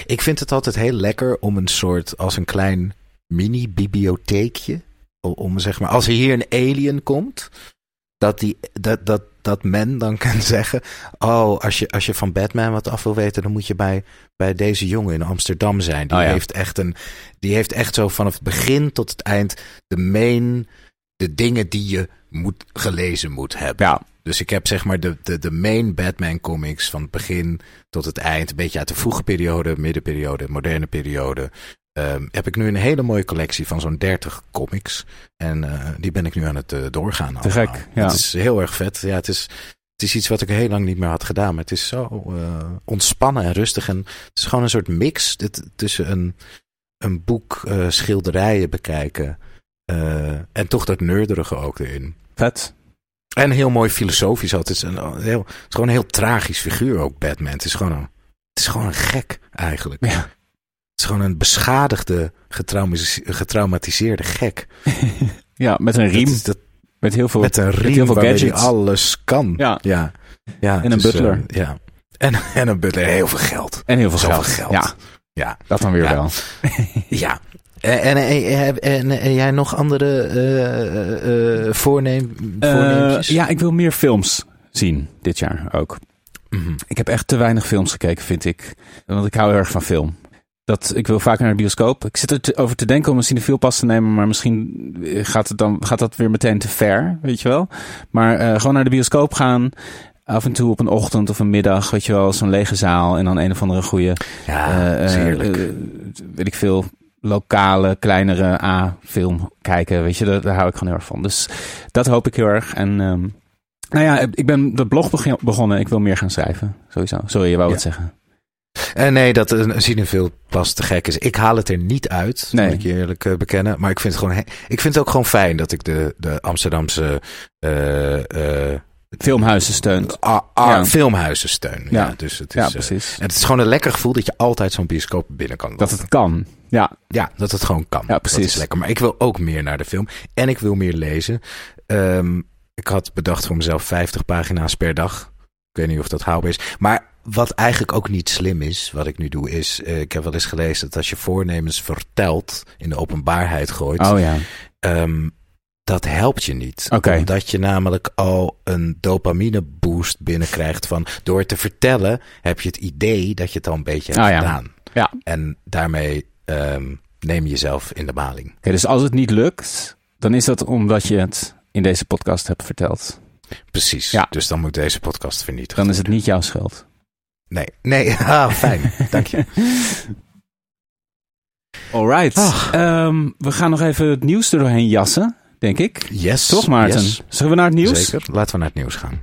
ik vind het altijd heel lekker om een soort... Als een klein mini-bibliotheekje. Om zeg maar... Als er hier een alien komt... Dat, die, dat, dat, dat men dan kan zeggen... Oh, als je, als je van Batman wat af wil weten... dan moet je bij, bij deze jongen in Amsterdam zijn. Die, Oh ja. heeft echt een, die heeft echt zo vanaf het begin tot het eind... de main... de dingen die je moet, gelezen moet hebben. Ja, Dus ik heb zeg maar de, de, de main Batman comics... van het begin tot het eind. Een beetje uit de vroege periode, middenperiode... moderne periode... Ehm, heb ik nu een hele mooie collectie van zo'n 30 comics. En eh, die ben ik nu aan het eh, doorgaan. Te allemaal. gek, ja. Het is heel erg vet. Ja, het is, het is iets wat ik heel lang niet meer had gedaan. Maar het is zo eh, ontspannen en rustig. En het is gewoon een soort mix dit, tussen een, een boek schilderijen bekijken. en toch dat nerderige ook erin. vet. En heel mooi filosofisch. ook. Het is, een, heel, het is gewoon een heel tragisch figuur ook, Batman. Het is gewoon een, het is gewoon een gek eigenlijk. Ja. Het is gewoon een beschadigde, getraumatiseerde gek. Ja, met een riem. Dat is- dat- met heel veel... met een riem heel veel gadgets. alles kan. Ja. ja. ja En een butler. eh, ja. En, en een butler. Heel veel geld. En heel veel Zoveel geld. geld. Ja, Ja. dat dan weer Ja. wel. Ja. En, en, en, en, en jij nog andere eh, eh, eh, voorneem, Eh, voorneempjes? ja, ik wil meer films zien dit jaar ook. Mhm. Ik heb echt te weinig films gekeken, vind ik. Want ik hou heel erg van film. Dat, ik wil vaker naar de bioscoop. Ik zit erover over te denken om een cinefielpas te nemen, maar misschien gaat, het dan, gaat dat weer meteen te ver, weet je wel. Maar eh, gewoon naar de bioscoop gaan, af en toe op een ochtend of een middag, weet je wel, zo'n lege zaal en dan een of andere goede, Ja, eh, eh, heerlijk. eh, weet ik veel, lokale, kleinere A-film kijken, weet je, daar, daar hou ik gewoon heel erg van. Dus dat hoop ik heel erg. En ehm, nou ja, ik ben de blog begonnen. Ik wil meer gaan schrijven, sowieso. Sorry, je wou Ja. wat zeggen. En nee, dat een zien pas te gek is. Ik haal het er niet uit, Nee. moet ik je eerlijk eh, bekennen. Maar ik vind het gewoon, ik vind het ook gewoon fijn dat ik de, de Amsterdamse eh, eh, Filmhuizen steunt. Ah, ah, Ja. filmhuizen steun. Ja. Ja. dus het is, Ja, eh, precies. en het is gewoon een lekker gevoel dat je altijd zo'n bioscoop binnen kan lopen. Dat het kan. Ja, Ja, dat het gewoon kan. Ja, precies. Dat is lekker. Maar ik wil ook meer naar de film. En ik wil meer lezen. Ehm, ik had bedacht voor mezelf 50 pagina's per dag. Ik weet niet of dat haalbaar is. Maar wat eigenlijk ook niet slim is, wat ik nu doe, is... eh, ik heb wel eens gelezen dat als je voornemens vertelt, in de openbaarheid gooit... oh ja. ehm, dat helpt je niet. Omdat je namelijk al een dopamine boost binnenkrijgt van... door het te vertellen heb je het idee dat je het al een beetje hebt ja. gedaan. Ja. En daarmee ehm, neem je jezelf in de maling. Oké, dus als het niet lukt, dan is dat omdat je het in deze podcast hebt verteld. Precies. Ja. Dus dan moet deze podcast vernietigd Dan is het niet jouw schuld. Nee, nee. Ah, fijn. Dank je. Alright. Ach. Ehm, we gaan nog even het nieuws er doorheen jassen, denk ik. Yes. Toch, Maarten? yes. Zullen we naar het nieuws? Zeker. Laten we naar het nieuws gaan.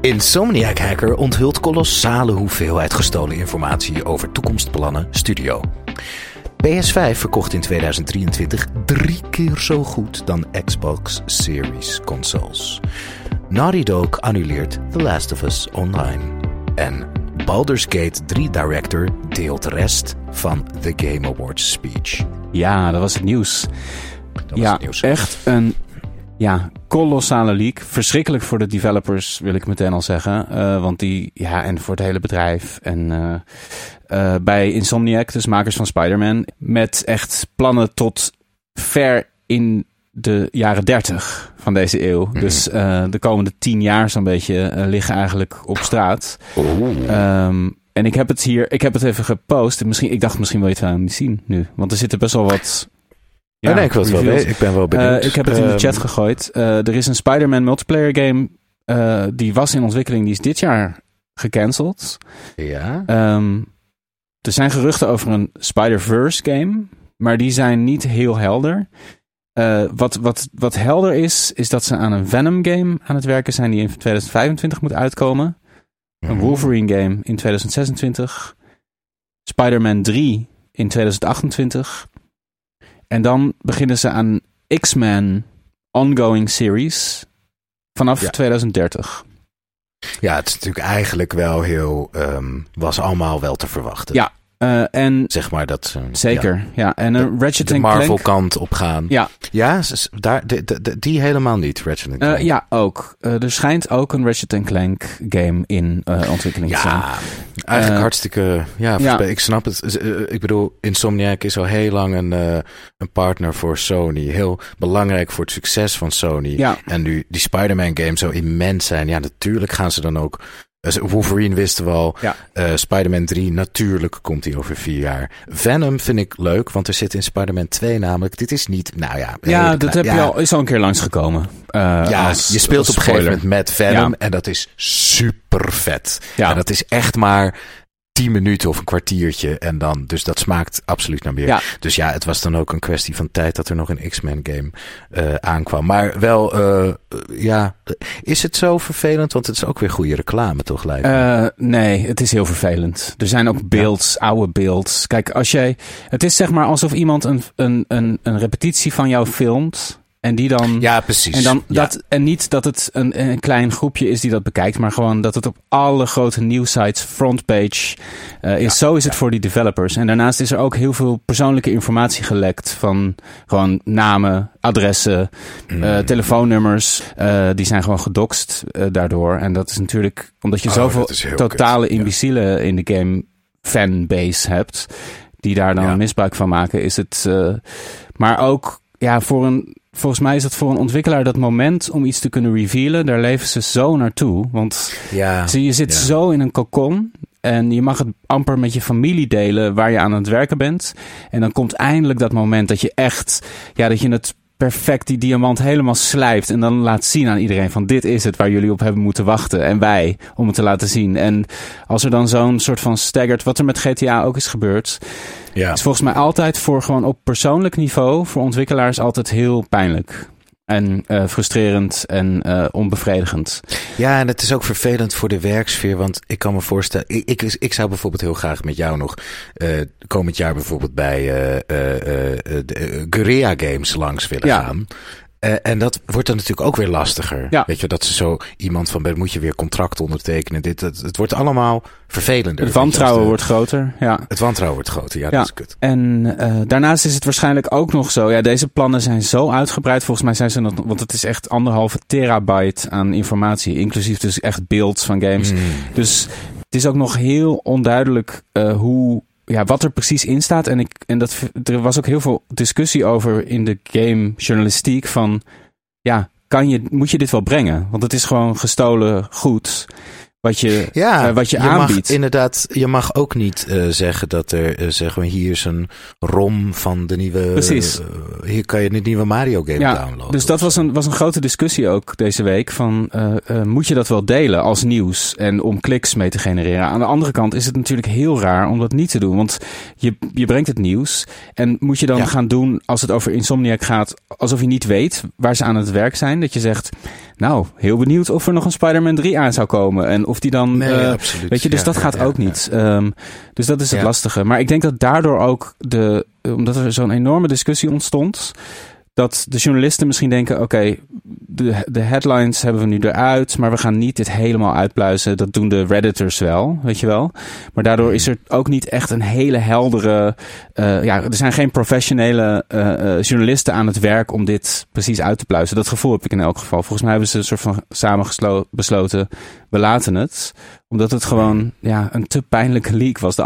Insomniac Hacker onthult kolossale hoeveelheid gestolen informatie over toekomstplannen studio. PS5 verkocht in 2023 drie keer zo goed dan Xbox Series consoles. Naughty Dog annuleert The Last of Us Online. En Baldur's Gate 3 director deelt rest van The Game Awards speech. Ja, dat was het nieuws. Dat was ja, het nieuws. echt een ja, kolossale leak. Verschrikkelijk voor de developers, wil ik meteen al zeggen. Eh, want die, ja, en voor het hele bedrijf. En eh, eh, bij Insomniac, dus makers van Spider-Man, met echt plannen tot ver in de jaren 30 van deze eeuw. Mhm. Dus eh, de komende tien jaar zo'n beetje eh, liggen eigenlijk op straat. Ehm, en ik heb het hier, ik heb het even gepost. Misschien, ik dacht, misschien wil je het wel niet zien nu. Want er zitten best wel wat. Ja, nee, ik wil het wel weten. Ik ben wel benieuwd. Eh, ik heb het in de Ehm, chat gegooid. Eh, er is een Spider-Man multiplayer game. die was in ontwikkeling. Die is dit jaar gecanceld. Ja. Ehm, er zijn geruchten over een Spider-Verse game. Maar die zijn niet heel helder. Eh, wat, wat, wat helder is, is dat ze aan een Venom game aan het werken zijn. Die in 2025 moet uitkomen. Een Mhm. Wolverine game in 2026. Spider-Man 3 in 2028. En dan beginnen ze aan X-Men ongoing series vanaf Ja. 2030. Ja, het is natuurlijk eigenlijk wel heel... ehm, was allemaal wel te verwachten. Ja, Eh, en Zeg maar dat ze... zeker, ja. En een Ratchet De en Marvel Clank. kant op gaan. Ja, Ja, daar, de, de- de- die helemaal niet, Ratchet eh, Clank. ja, ook. Eh, er schijnt ook een Ratchet Clank game in eh, ontwikkeling te zijn. Ja, eigenlijk Eh, hartstikke... Ja, ja. ik snap het. Eh, Ik bedoel, Insomniac is al heel lang een, eh, een partner voor Sony. Heel belangrijk voor het succes van Sony. Ja, En nu die Spider-Man games zo immens zijn. Ja, natuurlijk gaan ze dan ook... eh, Wolverine wisten we al. Ja. Eh, Spider-Man 3, natuurlijk komt die over vier jaar. Venom vind ik leuk, want er zit in Spider-Man 2 namelijk... Dit is niet... Nou ja... ja dat heb ja, je al, is al een keer langsgekomen. Eh, Ja, als- je speelt op een gegeven moment met Venom Ja. en dat is super vet. Ja. En dat is echt maar 10 minuten of een kwartiertje en dan, dus dat smaakt absoluut naar meer. Ja. Dus ja, het was dan ook een kwestie van tijd dat er nog een X-Men game eh, aankwam. Maar wel, eh, eh, ja, is het zo vervelend? Want het is ook weer goede reclame, toch? Lijkt nee, het is heel vervelend. Er zijn ook beelds, oude beelds. Kijk, als jij. Het is zeg maar alsof iemand een, een, een, een repetitie van jou filmt. En die dan. ja, precies. En, dan Ja. dat, en niet dat het een, een klein groepje is die dat bekijkt, maar gewoon dat het op alle grote nieuwsites, frontpage eh, is. Zo is het voor die developers. En daarnaast is er ook heel veel persoonlijke informatie gelekt van gewoon namen, adressen, Mm. eh, telefoonnummers. eh, die zijn gewoon gedoxt daardoor. En dat is natuurlijk omdat je Oh, zoveel totale kut, imbecielen in de game fanbase hebt, die daar dan misbruik van maken, is het. maar ook ja, voor een volgens mij is het voor een ontwikkelaar dat moment om iets te kunnen revealen. Daar leven ze zo naartoe. Want ja. zie, je zit ja. zo in een kokon. En je mag het amper met je familie delen waar je aan het werken bent. En dan komt eindelijk dat moment dat je echt, ja, dat je het perfect die diamant helemaal slijpt. En dan laat zien aan iedereen van dit is het waar jullie op hebben moeten wachten. En wij om het te laten zien. En als er dan zo'n soort van staggert, wat er met GTA ook is gebeurd. ja. is volgens mij altijd voor gewoon op persoonlijk niveau voor ontwikkelaars altijd heel pijnlijk. En eh, frustrerend en eh, onbevredigend. Ja, en het is ook vervelend voor de werksfeer. Want ik kan me voorstellen. Ik, ik, ik zou bijvoorbeeld heel graag met jou nog. eh, komend jaar bijvoorbeeld bij. de Guerrilla Games langs willen Ja. gaan. Eh, en dat wordt dan natuurlijk ook weer lastiger. Ja. Weet je, dat ze zo iemand van, "Ben, moet je weer contract ondertekenen. Dit, het, het wordt allemaal vervelender. Het wantrouwen wordt groter. Ja. Het wantrouwen wordt groter, ja, Ja. dat is kut. En eh, daarnaast is het waarschijnlijk ook nog zo. Ja, deze plannen zijn zo uitgebreid. Volgens mij zijn ze nog. Want het is echt anderhalve terabyte aan informatie. Inclusief dus echt beeld van games. Mm. Dus het is ook nog heel onduidelijk eh, hoe. Ja, wat er precies in staat. En, ik, en dat, er was ook heel veel discussie over in de game journalistiek. Van ja, kan je, moet je dit wel brengen? Want het is gewoon gestolen goed. Wat je, Ja, eh, wat je, aanbiedt. inderdaad, je mag ook niet eh, zeggen dat er, eh, zeg maar, hier is een ROM van de nieuwe. Precies. hier kan je de nieuwe Mario game Ja, downloaden. Dus dat was een, was een grote discussie ook deze week. Van, moet je dat wel delen als nieuws en om kliks mee te genereren? Aan de andere kant is het natuurlijk heel raar om dat niet te doen. Want je, je brengt het nieuws en moet je dan Ja. gaan doen als het over Insomniac gaat... alsof je niet weet waar ze aan het werk zijn. Dat je zegt, nou, heel benieuwd of er nog een Spider-Man 3 aan zou komen. En of die dan... Nee, eh, absoluut. Weet je, dus Ja, dat ja, gaat ja, ook niet. Ehm, dus dat is het lastige. Maar ik denk dat daardoor ook de, omdat er zo'n enorme discussie ontstond, dat de journalisten misschien denken: oké, de, de headlines hebben we nu eruit, maar we gaan niet dit helemaal uitpluizen. Dat doen de redditors wel, weet je wel. Maar daardoor is er ook niet echt een hele heldere. eh, ja, er zijn geen professionele eh, eh, journalisten aan het werk om dit precies uit te pluizen. Dat gevoel heb ik in elk geval. Volgens mij hebben ze een soort van samen besloten: we laten het, omdat het gewoon ja, een te pijnlijke leak was. De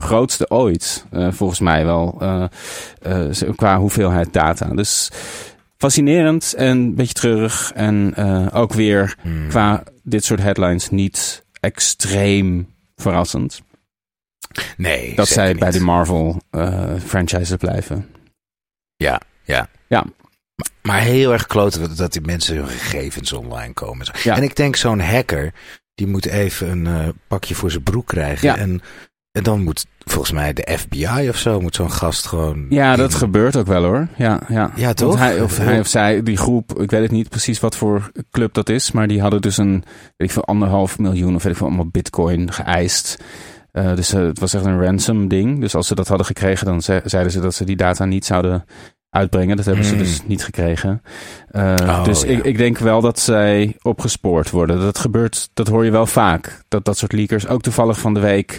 allergrootste ooit, eh, volgens mij wel, eh, eh, qua hoeveelheid data. Dus fascinerend en een beetje treurig. En ook weer Hmm. qua dit soort headlines niet extreem verrassend. Nee, Dat zij bij niet. de Marvel franchises blijven. Ja, ja. Ja. Maar, heel erg kloten dat- die mensen hun gegevens online komen. en zo. Ja. En ik denk zo'n hacker, die moet even een pakje voor zijn broek krijgen. Ja. En, en dan moet volgens mij de FBI of zo, moet zo'n gast gewoon... Ja, dat in- gebeurt ook wel hoor. Ja, ja. Ja, Want toch? Hij, of hij of zij, die groep, ik weet het niet precies wat voor club dat is, maar die hadden dus een, weet ik veel, anderhalf miljoen of weet ik veel, allemaal bitcoin geëist. Eh, dus eh, het was echt een ransom ding. Dus als ze dat hadden gekregen, dan ze- zeiden ze dat ze die data niet zouden uitbrengen. Dat hebben ze Hmm. dus niet gekregen. Eh, Oh, dus ja. ik, ik denk wel dat zij opgespoord worden. Dat gebeurt, dat hoor je wel vaak. Dat dat soort leakers, ook toevallig van de week,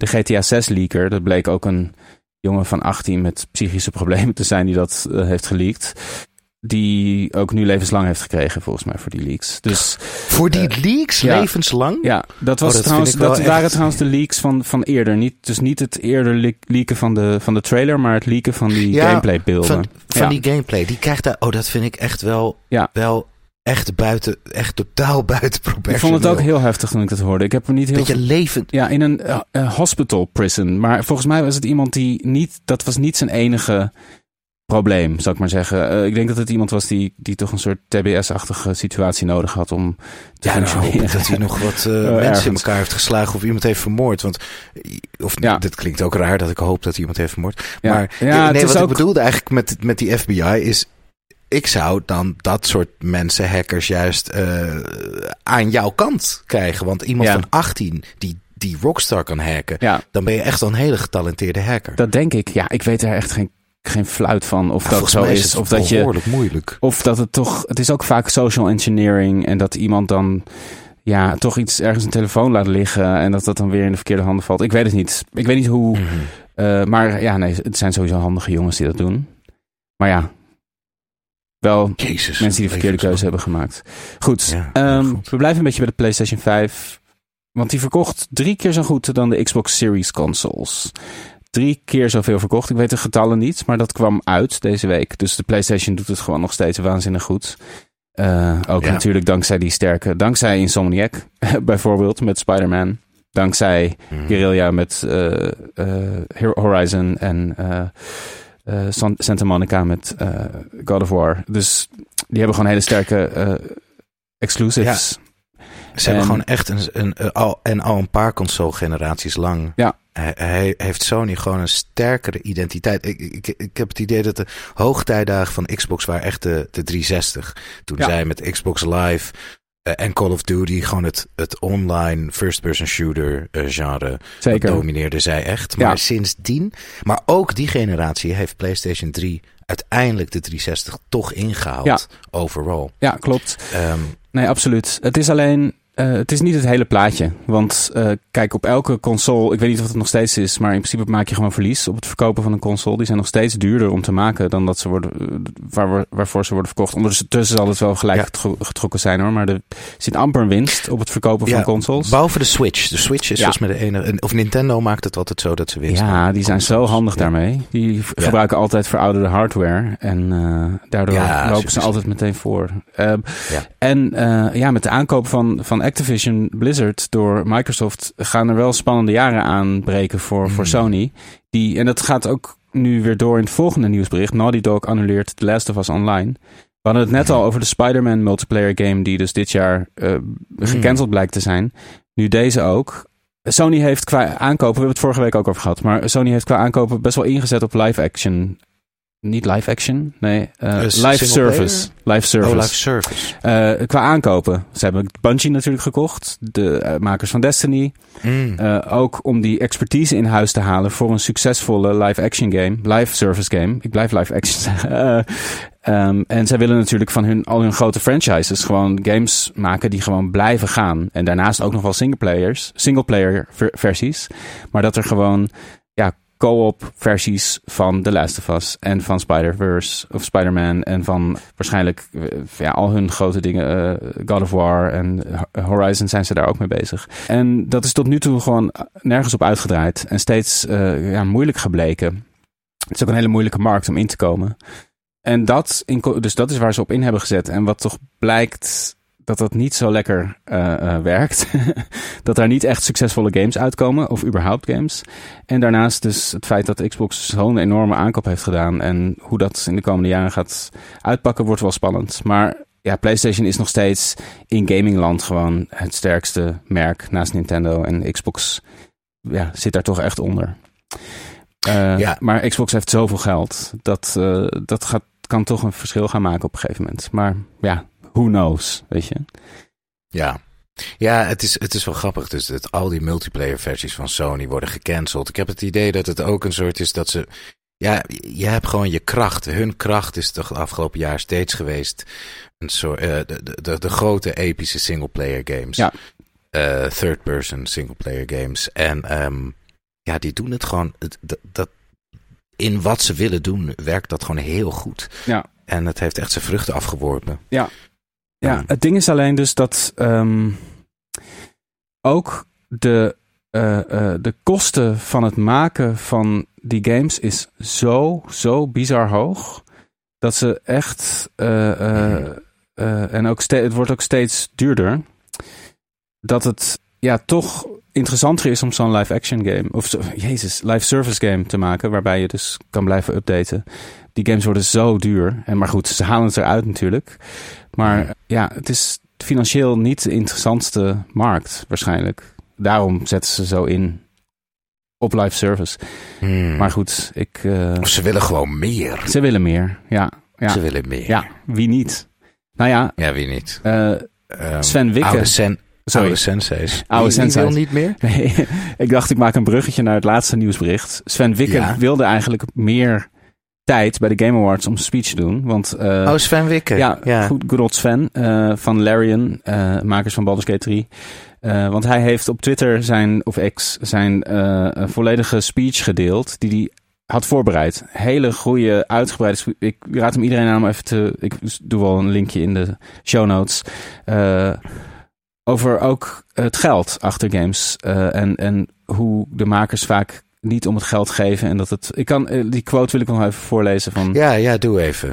de GTA 6 leaker, dat bleek ook een jongen van 18 met psychische problemen te zijn die dat eh, heeft geleakt. Die ook nu levenslang heeft gekregen, volgens mij, voor die leaks. Dus Voor die leaks ja. levenslang? ja, dat, was Oh, dat trouwens, dat waren trouwens de leaks van, van eerder. Niet, dus niet het eerder le- leaken van de, van de trailer, maar het leaken van die Ja, gameplaybeelden. Van, van Ja. die gameplay. Die krijgt daar... Oh, dat vind ik echt wel... Ja. Wel echt buiten... Echt totaal buiten proportioneel. Ik vond het ook heel heftig toen ik dat hoorde. Ik heb er niet heel Beetje levend... Ja, in een eh, eh, hospital prison. Maar volgens mij was het iemand die niet... Dat was niet zijn enige probleem, zou ik maar zeggen. Eh, ik denk dat het iemand was die, die toch een soort TBS-achtige situatie nodig had om te Ja, nou, functioneren. dat hij nog wat mensen in elkaar heeft geslagen of iemand heeft vermoord. Want, of Ja. dit klinkt ook raar dat ik hoop dat iemand heeft vermoord. Ja. Maar Ja, nee, wat ook- ik bedoelde eigenlijk met, met die FBI is... Ik zou dan dat soort mensen, hackers, juist eh, aan jouw kant krijgen. Want iemand Ja. van 18 die, die Rockstar kan hacken... Ja, dan ben je echt een hele getalenteerde hacker. dat denk ik. Ja, ik weet er echt geen, geen fluit van of Ja, dat zo is. het Of dat je... behoorlijk moeilijk. Of dat het toch. Het is ook vaak social engineering. En dat iemand dan. Ja, toch iets ergens een telefoon laat liggen. En dat dat dan weer in de verkeerde handen valt. Ik weet het niet. Ik weet niet hoe. Mhm. eh, maar ja, nee, het zijn sowieso handige jongens die dat doen. Maar ja. Wel Jezus. mensen die de verkeerde keuze hebben gemaakt. Goed. Ja, ehm, goed. We blijven een beetje bij de PlayStation 5. Want die verkocht drie keer zo goed dan de Xbox Series consoles. Drie keer zoveel verkocht. Ik weet de getallen niet, maar dat kwam uit deze week. Dus de PlayStation doet het gewoon nog steeds waanzinnig goed. Eh, ook Ja. natuurlijk dankzij die sterke. Dankzij Insomniac, bijvoorbeeld met Spider-Man. Dankzij Mhm. Guerrilla met eh, eh, Horizon en eh, San- Santa Monica met eh, God of War. Dus die hebben gewoon hele sterke eh, exclusives. Ze hebben En- gewoon echt een, een, een- al, en al een paar console generaties lang. Ja. Hij, hij heeft Sony gewoon een sterkere identiteit. Ik, ik, ik heb het idee dat de hoogtijdagen van Xbox waren echt de, de 360. Toen Ja. zij met Xbox Live en Call of Duty, gewoon het, het online first-person shooter eh, genre. Zeker. Dat domineerde zij echt. Maar Ja. sindsdien, maar ook die generatie heeft PlayStation 3 uiteindelijk de 360 toch ingehaald. Ja. Overall. Ja, klopt. Ehm, Nee, absoluut. Het is alleen. Eh, het is niet het hele plaatje. Want eh, kijk, op elke console. Ik weet niet of het nog steeds is. Maar in principe maak je gewoon verlies op het verkopen van een console. Die zijn nog steeds duurder om te maken dan dat ze worden. eh, waar, waarvoor ze worden verkocht. Ondertussen zal het wel gelijk Ja. getrokken zijn hoor. Maar er zit amper winst op het verkopen van consoles. Behalve de Switch. De Switch is Ja. volgens mij de ene. en- Of Nintendo maakt het altijd zo dat ze winst Ja, die zijn zo handig daarmee. Die gebruiken altijd verouderde hardware. En daardoor lopen ze altijd meteen voor. Ehm. En ja, met de aankoop van, van Activision Blizzard door Microsoft gaan er wel spannende jaren aanbreken voor, voor Mm. Sony. Die, en dat gaat ook nu weer door in het volgende nieuwsbericht. Naughty Dog annuleert The Last of Us Online. We hadden het net al over de Spider-Man multiplayer game die dus dit jaar eh, gecanceld blijkt te zijn. Nu deze ook. Sony heeft qua aankopen, we hebben het vorige week ook over gehad, maar Sony heeft qua aankopen best wel ingezet op live action. Niet live action, nee, eh, Eh, live single service. Live service. Oh, live service. Eh, qua aankopen. Ze hebben Bungie natuurlijk gekocht. De makers van Destiny. Mm. Eh, ook om die expertise in huis te halen voor een succesvolle live-action game. Live service game. Ik blijf live-action zeggen. Eh, ehm, en zij willen natuurlijk van hun, al hun grote franchises gewoon games maken die gewoon blijven gaan. En daarnaast ook nog wel singleplayers, singleplayer ver- versies. Maar dat er gewoon co-op versies van The Last of Us en van Spider-Verse of Spider-Man en van waarschijnlijk eh, ja, al hun grote dingen, eh, God of War en Horizon zijn ze daar ook mee bezig. En dat is tot nu toe gewoon nergens op uitgedraaid en steeds eh, ja, moeilijk gebleken. Het is ook een hele moeilijke markt om in te komen. En dat, dus dat is waar ze op in hebben gezet. En wat toch blijkt dat dat niet zo lekker eh, eh, werkt. dat daar niet echt succesvolle games uitkomen, of überhaupt games. En daarnaast dus het feit dat Xbox zo'n enorme aankoop heeft gedaan. En hoe dat in de komende jaren gaat uitpakken, wordt wel spannend. Maar ja, PlayStation is nog steeds in gamingland gewoon het sterkste merk naast Nintendo. En Xbox ja, zit daar toch echt onder. Eh, Ja. Maar Xbox heeft zoveel geld. Dat, dat gaat, kan toch een verschil gaan maken op een gegeven moment. Maar ja, who knows, weet je. Ja. Ja, het is, het is wel grappig. Dus dat al die multiplayer versies van Sony worden gecanceld. Ik heb het idee dat het ook een soort is dat ze. Ja, je hebt gewoon je kracht. Hun kracht is toch de afgelopen jaar steeds geweest. Een soort, eh, de, de, de, de grote epische singleplayer games. Ja. Eh, third person singleplayer games. En ehm, ja, die doen het gewoon. dat, dat, in wat ze willen doen, werkt dat gewoon heel goed. Ja. En het heeft echt zijn vruchten afgeworpen. Ja, Ja. het ding is alleen dus dat ehm, ook de, eh, eh, de kosten van het maken van die games is zo, zo bizar hoog. Dat ze echt. eh, eh, en ook het wordt ook steeds duurder. Dat het ja, toch interessanter is om zo'n live-action game. Of zo, jezus, live service game te maken. Waarbij je dus kan blijven updaten. Die games worden zo duur. En maar goed, ze halen het eruit natuurlijk. Maar ja, het is financieel niet de interessantste markt waarschijnlijk. Daarom zetten ze zo in op live service. Hmm. Maar goed, ik, eh, Of ze willen gewoon meer. ze willen meer. Ja, ja, Ze willen meer. ja, wie niet? Nou ja, Ja, wie niet? eh, Ehm, Sven Wikke. Oude, sen, Sorry. oude senseis. Oude wil niet meer? Nee, ik dacht ik maak een bruggetje naar het laatste nieuwsbericht. Sven Wikke Ja. wilde eigenlijk meer tijd bij de Game Awards om speech te doen. Want eh, oh, Sven Wikke. ja, ja. Goed, good old Sven eh, van Larian, eh, makers van Baldur's Gate 3. Eh, want hij heeft op Twitter zijn, of X, zijn volledige speech gedeeld die hij had voorbereid. Hele goede, uitgebreide spe- Ik raad hem iedereen aan om even te... Ik doe wel een linkje in de show notes. Over ook het geld achter games. en, en hoe de makers vaak niet om het geld geven. En dat het... Ik kan, eh, die quote wil ik nog even voorlezen van... ja, ja, doe even.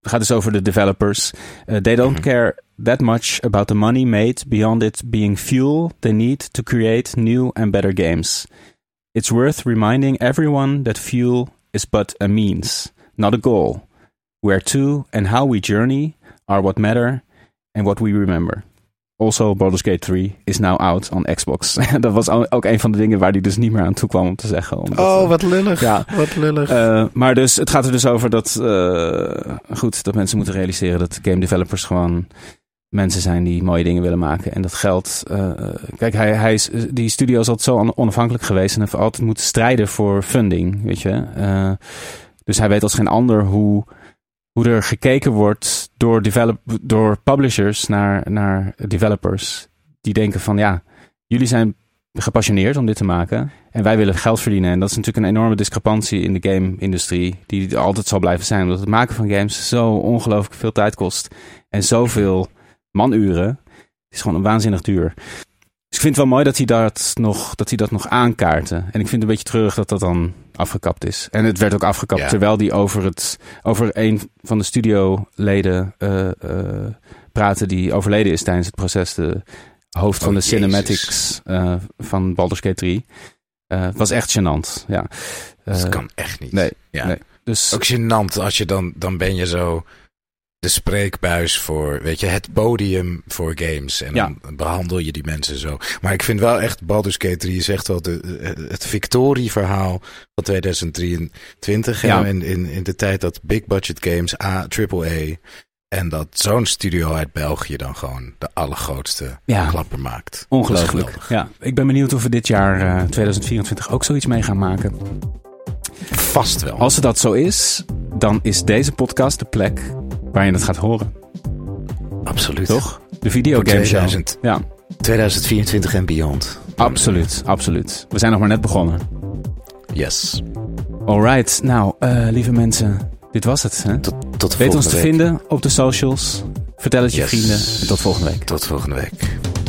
Het gaat dus over de developers. Uh, they don't Mhm. care that much about the money made beyond it being fuel they need to create new and better games. It's worth reminding everyone that fuel is but a means, not a goal. Where to and how we journey are what matter and what we remember. Also, Baldur's Gate 3 is now out on Xbox. dat was ook een van de dingen waar hij dus niet meer aan toe kwam om te zeggen. omdat, Oh, eh, wat lullig. Ja. Wat lullig. eh, maar dus, het gaat er dus over dat, eh, goed, dat mensen moeten realiseren dat game developers gewoon mensen zijn die mooie dingen willen maken. En dat geld. kijk, hij, hij is, die studio is altijd zo on- onafhankelijk geweest en heeft altijd moeten strijden voor funding. Weet je. Dus hij weet als geen ander hoe, hoe er gekeken wordt door, develop, door publishers naar, naar developers. Die denken van ja, jullie zijn gepassioneerd om dit te maken. En wij willen geld verdienen. En dat is natuurlijk een enorme discrepantie in de game-industrie. Die altijd zal blijven zijn. Omdat het maken van games zo ongelooflijk veel tijd kost. En zoveel manuren. Het is gewoon een waanzinnig duur. Dus ik vind het wel mooi dat hij dat nog, dat hij dat nog aankaarten. En ik vind het een beetje treurig dat dat dan afgekapt is. En het werd ook afgekapt Ja. terwijl die over, het, over een van de studioleden eh praten die overleden is tijdens het proces. De hoofd van Oh, de Jezus. cinematics eh, van Baldur's Gate 3. Eh, het was echt gênant, ja. Dat kan echt niet. nee, Ja. nee. Dus Ook gênant als je dan, dan ben je zo de spreekbuis voor, weet je, het podium voor games. En Ja. dan behandel je die mensen zo. Maar ik vind wel echt, Baldur's Gate 3 is echt wel de, het victorieverhaal van 2023. hè, Ja. In, in, in de tijd dat big budget games, A, AAA, en dat zo'n studio uit België dan gewoon de allergrootste Ja. klapper maakt. Ongelooflijk. Ja, ik ben benieuwd of we dit jaar eh, 2024 ook zoiets mee gaan maken. Vast wel. Als het dat zo is, dan is deze podcast de plek waar je het gaat horen. Absoluut. Toch? De videogame show. 2000, Ja, 2024 en beyond. absoluut, absoluut. We zijn nog maar net begonnen. Yes. Alright, nou, eh, lieve mensen, dit was het. Hè? Tot, tot Weet ons te week. vinden op de socials. Vertel het je Yes. vrienden en tot volgende week. Tot volgende week.